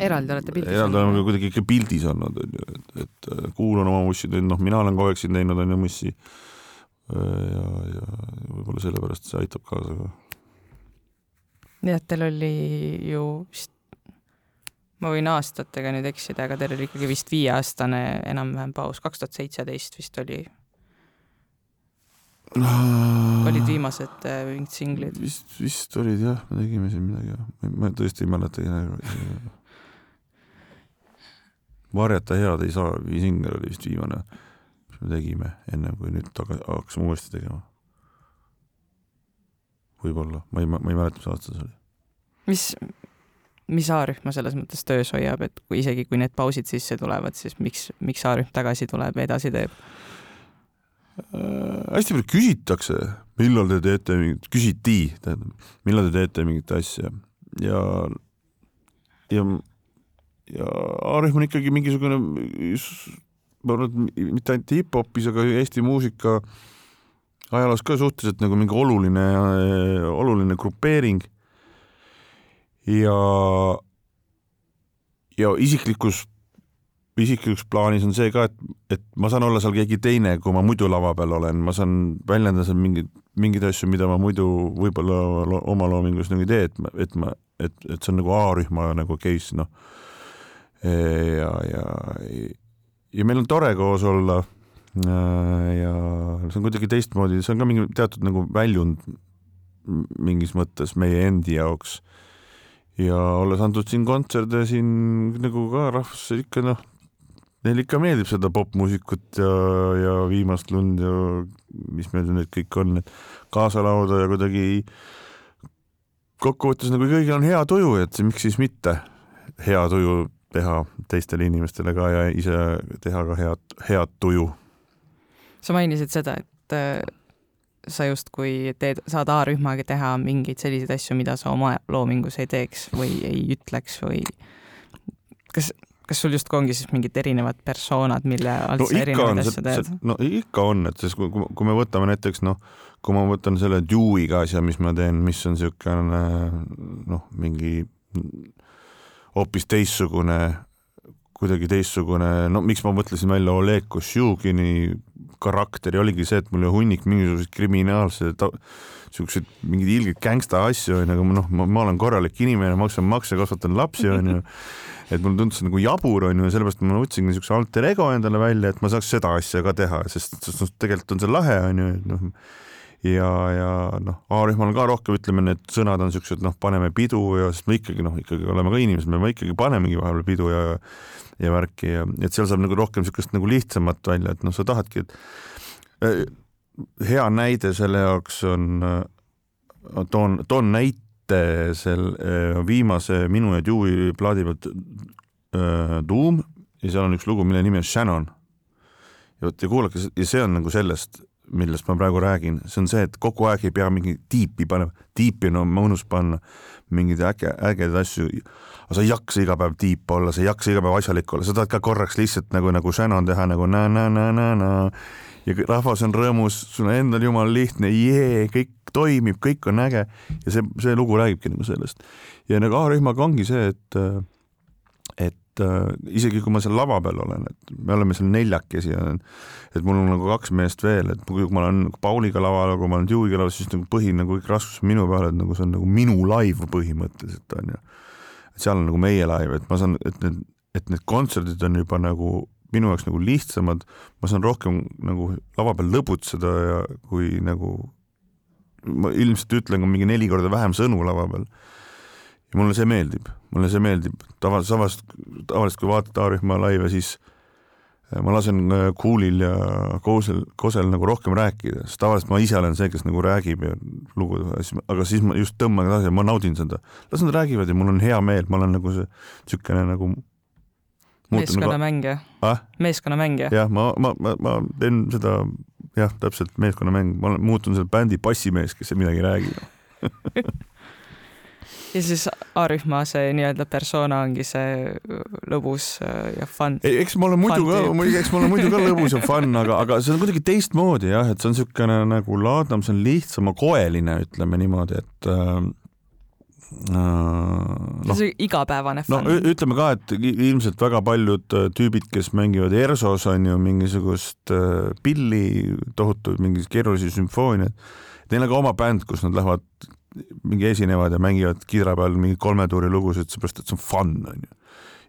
eraldi olete pildis eraldi oleme kuidagi ikka pildis olnud, onju, et, et äh, kuulan oma mussi, noh, mina olen kogu aeg siin teinud, onju, mussi. Äh, ja, ja võib-olla sellepärast see aitab kaasa ka. nii et teil oli ju vist, ma võin aastatega nüüd eksida, aga teil oli ikkagi vist viieaastane enam-vähem paus, kaks tuhat seitseteist vist oli olid viimased äh, mingid singlid? vist, vist olid jah, me tegime siin midagi, ma tõesti ei mäletagi varjata head ei saa, Singel oli vist viimane, mis me tegime ennem kui nüüd taga, hakkasime uuesti tegema. võib-olla, ma ei, ma ei mäleta, mis aasta see oli. mis, mis A-rühma selles mõttes töös hoiab, et kui isegi, kui need pausid sisse tulevad, siis miks, miks A-rühm tagasi tuleb ja edasi teeb äh,? hästi palju küsitakse, millal te teete mingit, küsiti, tähendab, millal te teete mingit asja ja, ja ja A-rühm on ikkagi mingisugune, ma arvan, et mitte ainult hip-hopis, aga Eesti muusika ajaloos ka suhteliselt nagu mingi oluline, oluline grupeering. ja, ja isiklikus, isiklikus plaanis on see ka, et, et ma saan olla seal keegi teine, kui ma muidu lava peal olen, ma saan väljendada seal mingeid, mingeid asju, mida ma muidu võib-olla oma loomingus nagu ei tee, et ma, et ma, et, et see on nagu A-rühma nagu case, noh ja, ja, ja meil on tore koos olla. ja see on kuidagi teistmoodi, see on ka mingi teatud nagu väljund mingis mõttes meie endi jaoks. ja olles antud siin kontserte siin nagu ka rahvas ikka noh, neile ikka meeldib seda popmuusikut ja, ja Viimast lund ja mis meil need kõik on, et kaasa laulda ja kuidagi kokkuvõttes nagu kõigil on hea tuju, et miks siis mitte hea tuju teha teistele inimestele ka ja ise teha ka head, head tuju. sa mainisid seda, et äh, sa justkui teed, saad A-rühmaga teha mingeid selliseid asju, mida sa oma loomingus ei teeks või ei ütleks või kas, kas sul justkui ongi siis mingid erinevad persoonad, mille alt no, sa erinevaid asju teed? no ikka on, et sest kui, kui me võtame näiteks noh, kui ma võtan selle Dewe'iga asja, mis ma teen, mis on niisugune noh, mingi hoopis teistsugune kuidagi teistsugune, no miks ma mõtlesin välja Oleg Košjugini karakteri, oligi see, et mul oli hunnik mingisuguseid kriminaalseid, siukseid mingeid ilgeid gängsta asju onju, aga noh, ma olen korralik inimene, maksan makse, kasvatan lapsi onju. et mulle tundus nagu jabur onju ja sellepärast ma võtsingi siukse alter ego endale välja, et ma saaks seda asja ka teha, sest, sest noh, tegelikult on see lahe onju, et noh ja, ja noh, A-rühmal ka rohkem, ütleme, need sõnad on siuksed, noh, paneme pidu ja sest me ikkagi noh, ikkagi oleme ka inimesed, me ikkagi panemegi vahepeal pidu ja ja värki ja et seal saab nagu rohkem siukest nagu lihtsamat välja, et noh, sa tahadki, et äh, hea näide selle jaoks on, äh, toon, toon näite sel äh, viimase Minu ja Dewey plaadi pealt Doom ja seal on üks lugu, mille nimi on Shannon. ja vot ja kuulake, ja see on nagu sellest millest ma praegu räägin, see on see, et kogu aeg ei pea mingi tiipi panema, tiipi on mõnus panna, mingeid äge, ägedaid asju, aga sa ei jaksa iga päev tiip olla, sa ei jaksa iga päev asjalik olla, sa tahad ka korraks lihtsalt nagu, nagu Shannon teha nagu na-na-na-na-na ja rahvas on rõõmus, sul on endal jumala lihtne, jee, kõik toimib, kõik on äge. Ja see, see lugu räägibki nagu sellest. ja nagu A-rühmaga ongi see, et et äh, isegi kui ma seal lava peal olen, et me oleme seal neljakesi ja et mul on nagu kaks meest veel, et kui ma olen nagu Pauliga laval, kui ma olen Dewey'ga laval, siis nagu põhi nagu kõik raskus on minu peal, et nagu see on nagu minu live põhimõtteliselt on ju. et seal on nagu meie live, et ma saan, et need, et need kontserdid on juba nagu minu jaoks nagu lihtsamad, ma saan rohkem nagu lava peal lõbutseda ja kui nagu ma ilmselt ütlen ka mingi neli korda vähem sõnu lava peal ja mulle see meeldib, mulle see meeldib, tavaliselt, tavaliselt, tavaliselt kui vaatad A-rühma laive, siis äh, ma lasen Kuulil äh, ja Koosel, Kosel nagu rohkem rääkida, sest tavaliselt ma ise olen see, kes nagu räägib ja lugu, aga siis ma just tõmban edasi ja ma naudin seda. las nad räägivad ja mul on hea meel, ma olen nagu see niisugune nagu meeskonnamängija ah?? meeskonnamängija. jah, ma, ma, ma, ma teen seda jah, täpselt meeskonnamäng, ma olen muutunud selle bändi bassimees, kes midagi ei räägi ja siis A-rühma see nii-öelda persona ongi see lõbus ja fun. eks ma olen muidu ka, eks ma olen muidu ka lõbus ja fun, aga, aga see on kuidagi teistmoodi jah, et see on niisugune nagu laadam, see on lihtsamakoeline, ütleme niimoodi, et äh, no, see on igapäevane fun. no ütleme ka, et ilmselt väga paljud tüübid, kes mängivad ERSO-s on ju mingisugust pilli, tohutu mingi keerulisi sümfooniaid, neil on ka oma bänd, kus nad lähevad mingi esinevad ja mängivad kidra peal mingeid kolme tuuri lugusid, seepärast et see on fun, onju.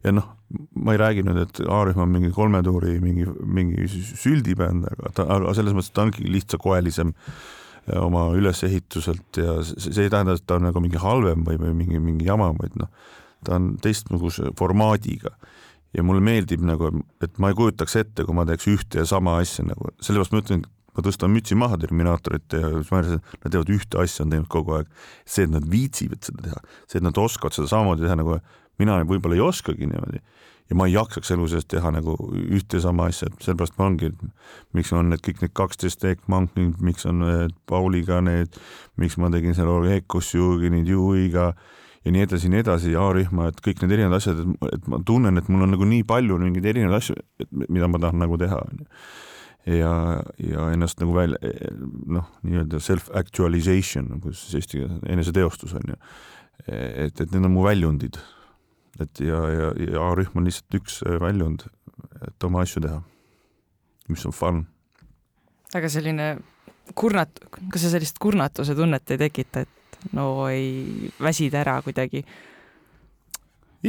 ja noh, ma ei räägi nüüd, et A-rühm on mingi kolme tuuri mingi, mingi süldibänd, aga ta, aga selles mõttes ta ongi lihtsakoelisem äh, oma ülesehituselt ja see, see ei tähenda, et ta on nagu mingi halvem või, või mingi, mingi jama, vaid noh, ta on teistsuguse formaadiga ja mulle meeldib nagu, et ma ei kujutaks ette, kui ma teeks ühte ja sama asja nagu, sellepärast ma ütlen, ma tõstan mütsi maha Terminaatorite ja et nad teevad ühte asja, on teinud kogu aeg. see, et nad viitsivad seda teha, see, et nad oskavad seda samamoodi teha nagu mina võib-olla ei oskagi niimoodi ja ma ei jaksaks elu sees teha nagu ühte sama asja, et sellepärast ma ongi, miks on need kõik need kaksteist Ekmankid, miks on Pauliga need, miks ma tegin seal Olegos Jürgenit Juiga ja nii edasi ja nii edasi, A-rühma, et kõik need erinevad asjad, et ma tunnen, et mul on nagu nii palju mingeid erinevaid asju, mida ma tahan nagu teha, onju ja, ja ennast nagu välja noh, nii-öelda self-actualization, kuidas siis eesti keeles, eneseteostus on ju. et, et need on mu väljundid. et ja, ja, ja A-rühm on lihtsalt üks väljund, et oma asju teha, mis on fun. aga selline kurnat-, kas see sellist kurnatuse tunnet ei tekita, et no ei väsida ära kuidagi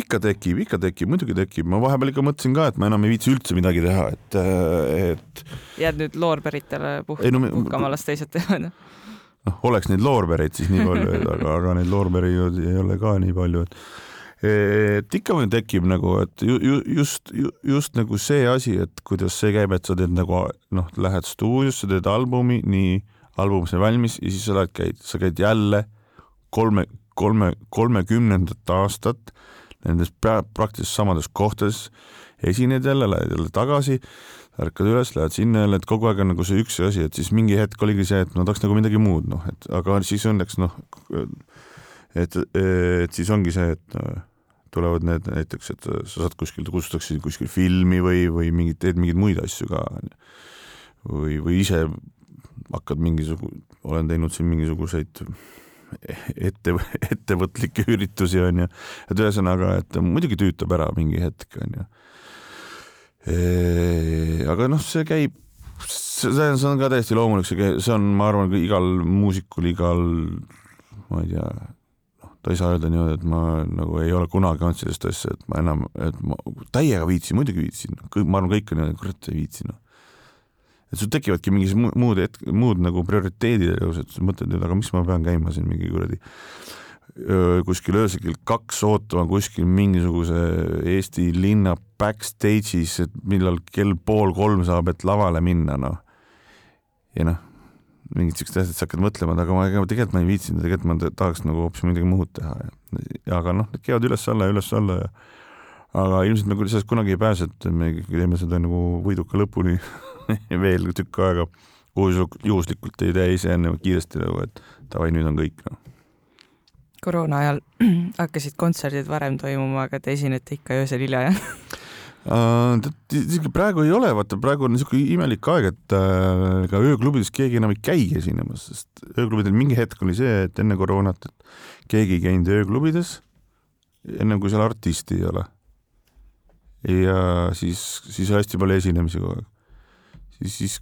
ikka tekib, ikka tekib, muidugi tekib, ma vahepeal ikka mõtlesin ka, et ma enam ei viitsi üldse midagi teha, et, et. jääd nüüd loorberitele puh-, no, puhkama, las teised teevad? noh, oleks neid loorbereid siis nii palju, aga, aga neid loorberi ei ole ka nii palju, et et ikka meil tekib nagu, et ju, ju, just ju,, just nagu see asi, et kuidas see käib, et sa teed nagu noh, lähed stuudiosse, teed albumi, nii, album sai valmis ja siis sa lähed, käid, sa käid jälle kolme, kolme, kolmekümnendat aastat nendes praktiliselt samades kohtades, esined jälle, lähed jälle tagasi, ärkad üles, lähed sinna jälle, et kogu aeg on nagu see üks asi, et siis mingi hetk oligi see, et ma tahaks nagu midagi muud, noh, et aga siis õnneks noh, et, et siis ongi see, et tulevad need näiteks, et sa saad kuskil, kutsutakse kuskil filmi või, või mingit, teed mingeid muid asju ka. või, või ise hakkad mingisugu-, olen teinud siin mingisuguseid ette, ettevõtlikke üritusi onju, et ühesõnaga, et muidugi tüütab ära mingi hetk onju. aga noh, see käib, see on ka täiesti loomulik, see, see on, ma arvan, igal muusikul, igal, ma ei tea, noh, ta ei saa öelda niimoodi, et ma nagu ei ole kunagi olnud sellist asja, et ma enam, et ma täiega viitsin, muidugi viitsin, ma arvan, kõik on niimoodi, kurat ei viitsi, noh et sul tekivadki mingisugused muud hetk, muud nagu prioriteedid elus, et sa mõtled, et aga miks ma pean käima siin mingi kuradi kuskil öösel kell kaks ootama kuskil mingisuguse Eesti linna backstage'is, et millal kell pool kolm saab, et lavale minna, noh. ja noh, mingid siuksed asjad, sa hakkad mõtlema, et aga ma tegelikult ma ei viitsinud, tegelikult ma tahaks nagu hoopis midagi muud teha ja aga noh, need käivad üles-alla ja üles-alla ja aga ilmselt me sellest kunagi ei pääse, et me ikkagi teeme seda nagu võiduka lõpuni veel tükk aega juhuslikult ei tee ise enne kiiresti nagu, et davai, nüüd on kõik noh koroona ajal hakkasid kontserdid varem toimuma, aga te esinete ikka öösel hilja, jah? Uh, praegu ei ole, vaata praegu on niisugune imelik aeg, et äh, äh, ööklubides keegi enam ei käi esinemas, sest ööklubidel mingi hetk oli see, et enne koroonat, et keegi ei käinud ööklubides, ennem kui seal artisti ei ole. Ja siis, siis hästi palju esinemisi kogu aeg. siis, siis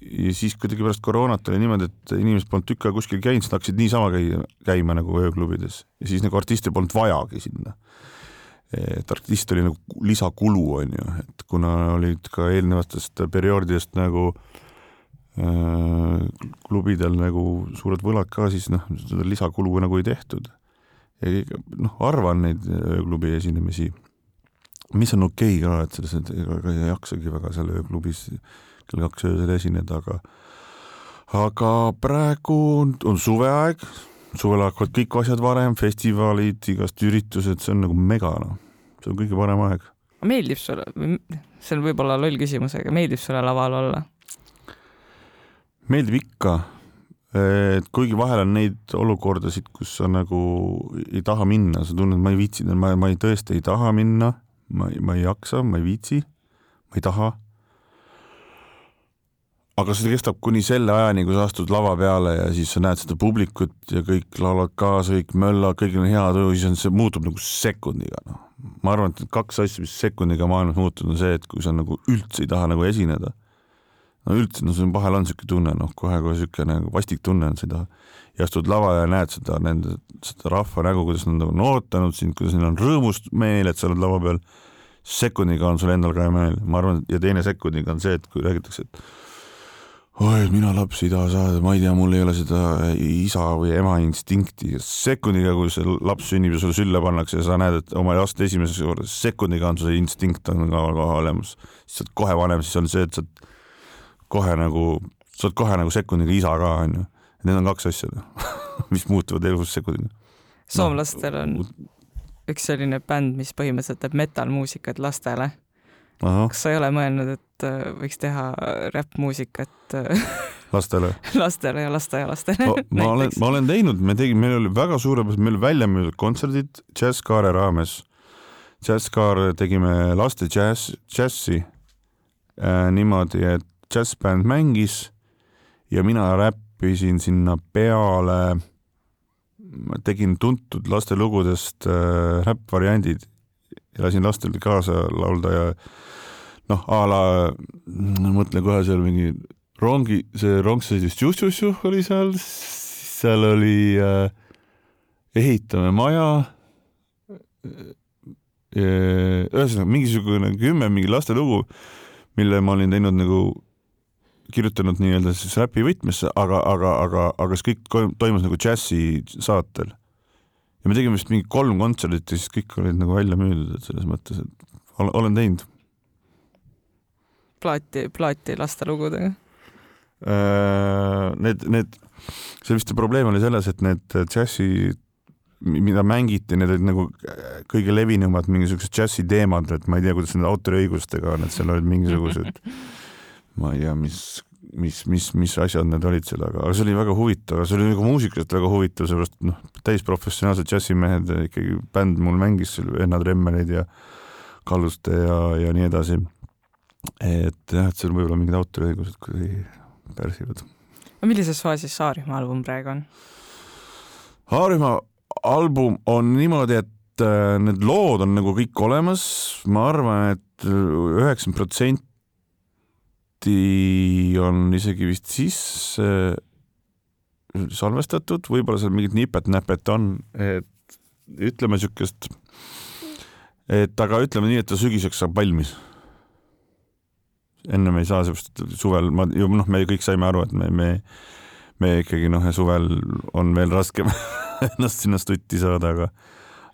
ja siis kuidagi pärast koroonat oli niimoodi, et inimesed polnud tükk aega kuskil käinud, siis nad hakkasid niisama käima, käima nagu ööklubides ja siis nagu artiste polnud vajagi sinna. et artist oli nagu lisakulu, on ju, et kuna olid ka eelnevatest perioodidest nagu äh, klubidel nagu suured võlad ka, siis noh, seda lisakulu nagu ei tehtud. noh, harva on neid ööklubi esinemisi, mis on okei okay ka, et selles, et ega ei jaksagi väga seal ööklubis kell kaks öösel esineda, aga aga praegu on, on suveaeg, suvel hakkavad kõik asjad varem, festivalid, igast üritused, see on nagu mega noh, see on kõige parem aeg. meeldib sulle, see on võib-olla loll küsimus, aga meeldib sulle laval olla? meeldib ikka, et kuigi vahel on neid olukordasid, kus sa nagu ei taha minna, sa tunned, ma ei viitsi, ma, ma ei, tõesti ei taha minna, ma, ma ei jaksa, ma ei viitsi, ma ei taha aga see kestab kuni selle ajani, kui sa astud lava peale ja siis sa näed seda publikut ja kõik laulavad kaasa, kõik möllavad, kõigil on hea tuju, siis on see muutub nagu sekundiga, noh. ma arvan, et kaks asja, mis sekundiga maailmas muutunud, on see, et kui sa nagu üldse ei taha nagu esineda, no üldse, no sul vahel on niisugune tunne, noh, kohe-kohe niisugune nagu vastik tunne on seda ja astud lavale ja näed seda nende, seda rahva nägu, kuidas nad on ootanud sind, kuidas neil on rõõmust meel, et sa oled lava peal, sekundiga on sul endal ka hea meel, ma arvan, ja teine sekundiga on see, et kui räägitakse, et oi, mina lapsi ei taha saada, ma ei tea, mul ei ole seda isa või ema instinkti. sekundiga, kui see laps sünnib ja sulle sülle pannakse ja sa näed, et oma last esimeses korras, sekundiga on see instinkt on ka olemas. siis sa oled kohe vanem, siis on see, et sa oled kohe nagu, sa oled kohe nagu sekundiga isa ka, onju. Need on kaks asja, mis muutuvad elus sekundiga. soomlastel on üks selline bänd, mis põhimõtteliselt teeb metal-muusikat lastele kas sa ei ole mõelnud, et äh, võiks teha räppmuusikat äh, lastele lastele ja lasteaialastele no,? ma olen, ma olen teinud, me tegime, meil oli väga suurepärased, meil välja müüdud kontserdid Jazzkaare raames. Jazzkaar tegime laste džäss, džässi äh, niimoodi, et džässbänd mängis ja mina räppisin sinna peale, tegin tuntud lastelugudest äh, räppvariandid. Ja lasin lastel kaasa laulda ja noh, a la mõtle kohe seal mingi rongi, see rong sõitis tšuh-tšuh-tšuh oli seal, seal oli äh, ehitame maja. Äh,. ühesõnaga mingisugune kümme mingi lastelugu, mille ma olin teinud nagu kirjutanud nii-öelda siis räpi võtmesse, aga, aga, aga, aga see kõik toimus nagu džässi saatel. ja me tegime vist mingi kolm kontserdit ja siis kõik olid nagu välja müüdud, et selles mõttes, et olen, teinud plaati, plaati lastelugudega? Äh, need, need, see vist probleem oli selles, et need džässi, mida mängiti, need olid nagu kõige levinumad mingisugused džässi teemad, et ma ei tea, kuidas nende autoriõigustega on, et seal olid mingisugused ma ei tea, mis, mis, mis, mis asjad need olid seal, aga, aga see oli väga huvitav, see oli nagu muusikast väga huvitav, sellepärast noh, täisprofessionaalsed džässimehed, ikkagi bänd mul mängis seal Enna Tremmeleid ja Kalluste ja, ja nii edasi et jah, et seal võib-olla mingid autoriõigused kuidagi pärsivad. no millises faasis Saarühma album praegu on? Saarühma album on niimoodi, et et äh, need lood on nagu kõik olemas, ma arvan, et üheksakümmend protsenti on isegi vist sisse salvestatud, võib-olla seal mingit nipet-näpet on, et ütleme niisugust, et aga ütleme nii, et ta sügiseks saab valmis. ennem ei saa sellist suvel, ma ju noh, me kõik saime aru, et me, me, me ikkagi noh, suvel on veel raskem ennast sinna stutti saada, aga,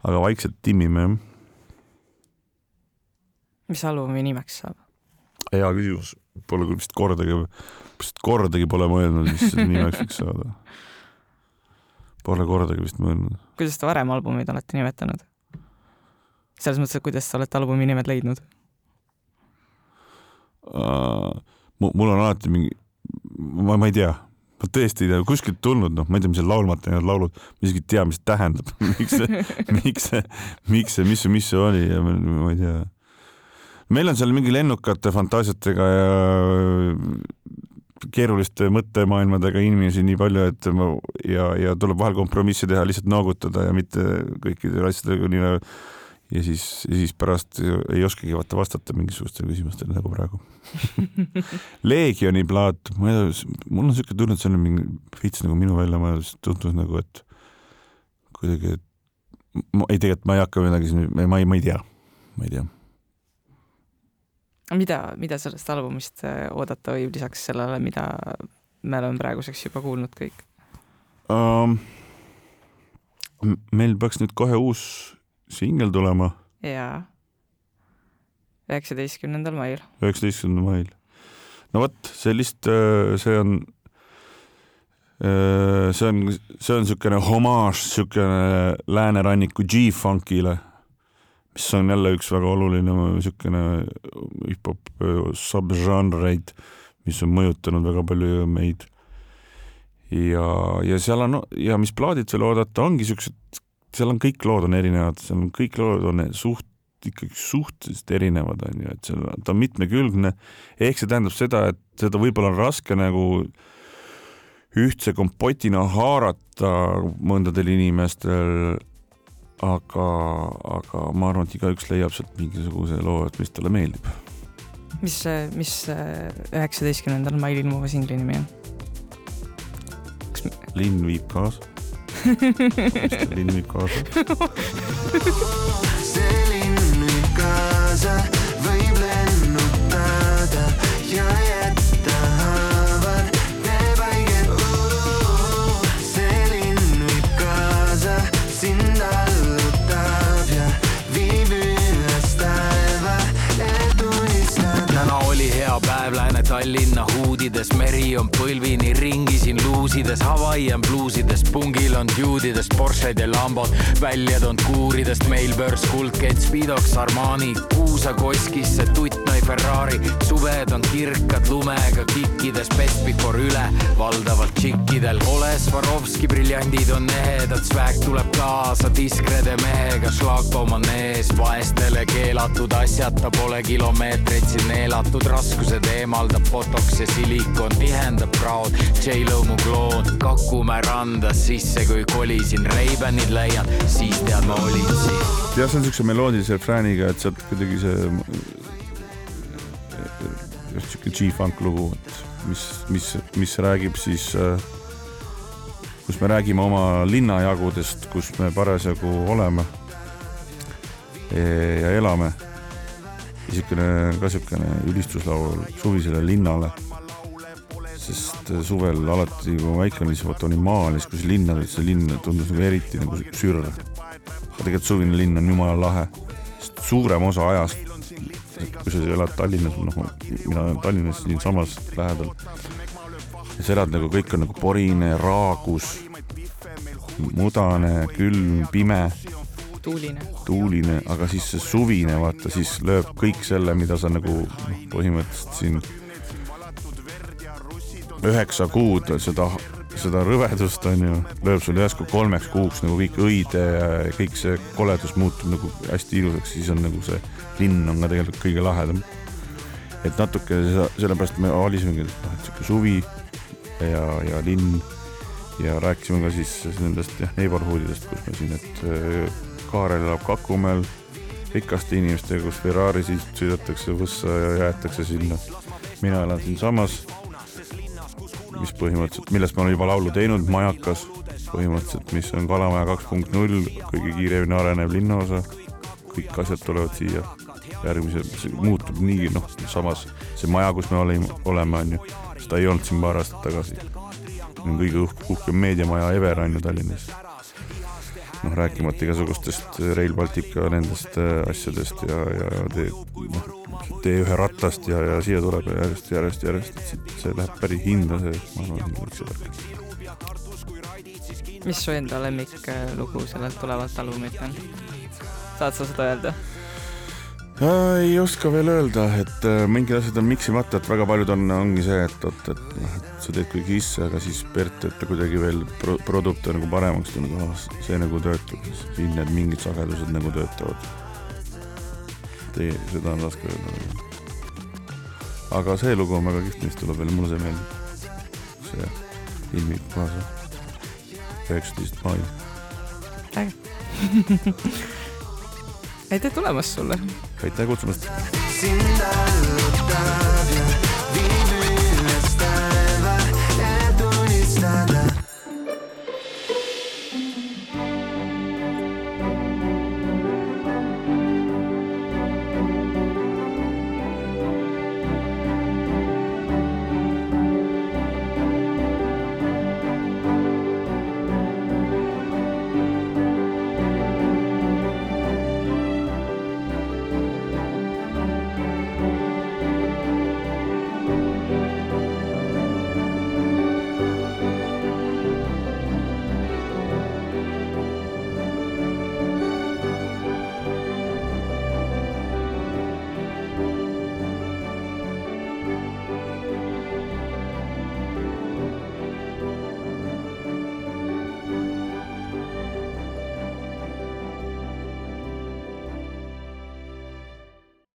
aga vaikselt timmime jah. mis albumi nimeks saab? hea küsimus, pole küll vist kordagi, vist kordagi pole mõelnud, mis nimeks võiks saada Pole kordagi vist mõelnud. kuidas te varem albumid olete nimetanud? selles mõttes, et kuidas te olete albumi nimed leidnud uh,? mul on alati mingi, ma, ma ei tea, ma tõesti ei tea, kuskilt tulnud, noh, ma ei tea, mis need laulmata jäänud laulud, ma isegi ei tea, mis tähendab miks see, miks see, miks see, mis see, mis see oli ja ma, ma ei tea. Meil on seal mingi lennukate fantaasiatega ja keeruliste mõttemaailmadega inimesi nii palju, et ma ja, ja tuleb vahel kompromisse teha, lihtsalt noogutada ja mitte kõikidele asjadega nii ja siis, siis pärast ei oskagi vaata vastata mingisugustele küsimustele nagu praegu. Leegioni plaat, ma ei tea, mul on niisugune tunne, et see on mingi veits nagu minu väljamõeldus, tundus nagu, et kuidagi, et ma ei, tegelikult ma ei hakka midagi siin, ma ei, ma ei tea, ma ei tea mida, mida sellest albumist äh, oodata võib lisaks sellele, mida me oleme praeguseks juba kuulnud kõik um,? meil peaks nüüd kohe uus singel tulema. jaa, üheksateistkümnendal mail. üheksateistkümnendal mail. no vot, sellist, äh, see on, äh, see on, see on niisugune homaaž niisugune lääneranniku G-funkile mis on jälle üks väga oluline niisugune hip-hop äh, subžanreid, mis on mõjutanud väga palju meid. ja, ja seal on ja mis plaadid veel oodata, ongi siuksed, seal on kõik lood on erinevad, seal on kõik lood on suht ikkagi suhteliselt erinevad, on ju, et seal, ta on mitmekülgne, ehk see tähendab seda, et seda võib-olla on raske nagu ühtse kompotina haarata mõndadel inimestel aga, aga ma arvan, et igaüks leiab sealt mingisuguse loo, et mis talle meeldib. mis, mis üheksateistkümnendal mail ilmuva singli nimi on? Kas... linn viib kaasa linn viib kaasa In the hood. Huudides, meri on põlvini ringi siin luusides, Hawaiian bluusides, pungil on juudidest, Porscheid ja Lambod, välja toonud kuuridest, meil börs kuldkett, Speedoks Armani, kuusakoskisse, tuttnoi Ferrari, suved on kirkad lumega kikkides, best before üle, valdavalt tšikkidel, ole Swarovski briljandid on ehedad, swag tuleb kaasa diskrede mehega, šlaagbaum on ees, vaestele keelatud asjata pole kilomeetreid siin neelatud, raskused eemaldab botox ja silikon tihendab kraod, J-Lo mu kloon, Kakumäe randa sisse, kui kolisin, Ray-Banid leian, siis tead ma olin siin. jah, see on siukse meloodilise refrääniga, et sealt kuidagi see siuke G-funk lugu, et mis, mis, mis räägib siis äh, kus me räägime oma linnajagudest, kus me parasjagu oleme ja elame niisugune ka niisugune ülistuslaul suvisele linnale. Sest suvel alati, kui ma väike olin, siis vaata olin maal ja siis, kui see linn oli, see linn tundus nagu eriti nagu sürr. aga tegelikult suvine linn on jumala lahe, sest suurem osa ajast, kui sa elad Tallinnas, noh, mina olen Tallinnas siinsamas lähedal, sa elad nagu kõik on nagu porine, raagus, mudane, külm, pime tuuline. tuuline, aga siis see suvine, vaata, siis lööb kõik selle, mida sa nagu noh, põhimõtteliselt siin üheksa kuud seda, seda rõvedust on ju, lööb sul järsku kolmeks kuuks nagu kõik õide ja kõik see koledus muutub nagu hästi ilusaks, siis on nagu see linn on ka tegelikult kõige lahedam. et natuke sellepärast me valisimegi, et noh, et sihuke suvi ja, ja linn ja rääkisime ka siis nendest jah, neighborhood idest, kus me siin, et Kaarel elab Kakumäel rikaste inimestega, kus Ferrari'sid sõidetakse võssa ja jäetakse sinna. mina elan siinsamas, mis põhimõtteliselt, millest ma olen juba laulu teinud, Majakas, põhimõtteliselt, mis on Kalamaja kaks punkt null, kõige kiiremini arenev linnaosa. kõik asjad tulevad siia järgmise, see muutub nii, noh, samas see maja, kus me olime, oleme, on ju, seda ei olnud siin paar aastat tagasi. kõige uhk, uhkem meediamaja ever on ju Tallinnas noh, rääkimata igasugustest Rail Baltica nendest äh, asjadest ja, ja tee, noh, T1 rattast ja, ja siia tuleb järjest, järjest, järjest, et see läheb päris hinda, see, ma arvan, see värk. mis su enda lemmiklugu sellelt tulevalt albumit on? saad sa seda öelda? Ei oska veel öelda, et äh, mingid asjad on miksimata, et väga paljud on, ongi see, et oot, et noh, et sa teed kuigi isse, aga siis Bert teeb ta kuidagi veel pro produkte nagu paremaks tulnud, ah see nagu töötab, siin need mingid sagedused nagu töötavad. Tee, seda on raske öelda. aga see lugu on väga kihvt, mis tuleb veel, mulle see meeldib. see ilmib kaasa. üheksateist mai. äge aitäh tulemast sulle! Aitäh kutsumast! sind allutada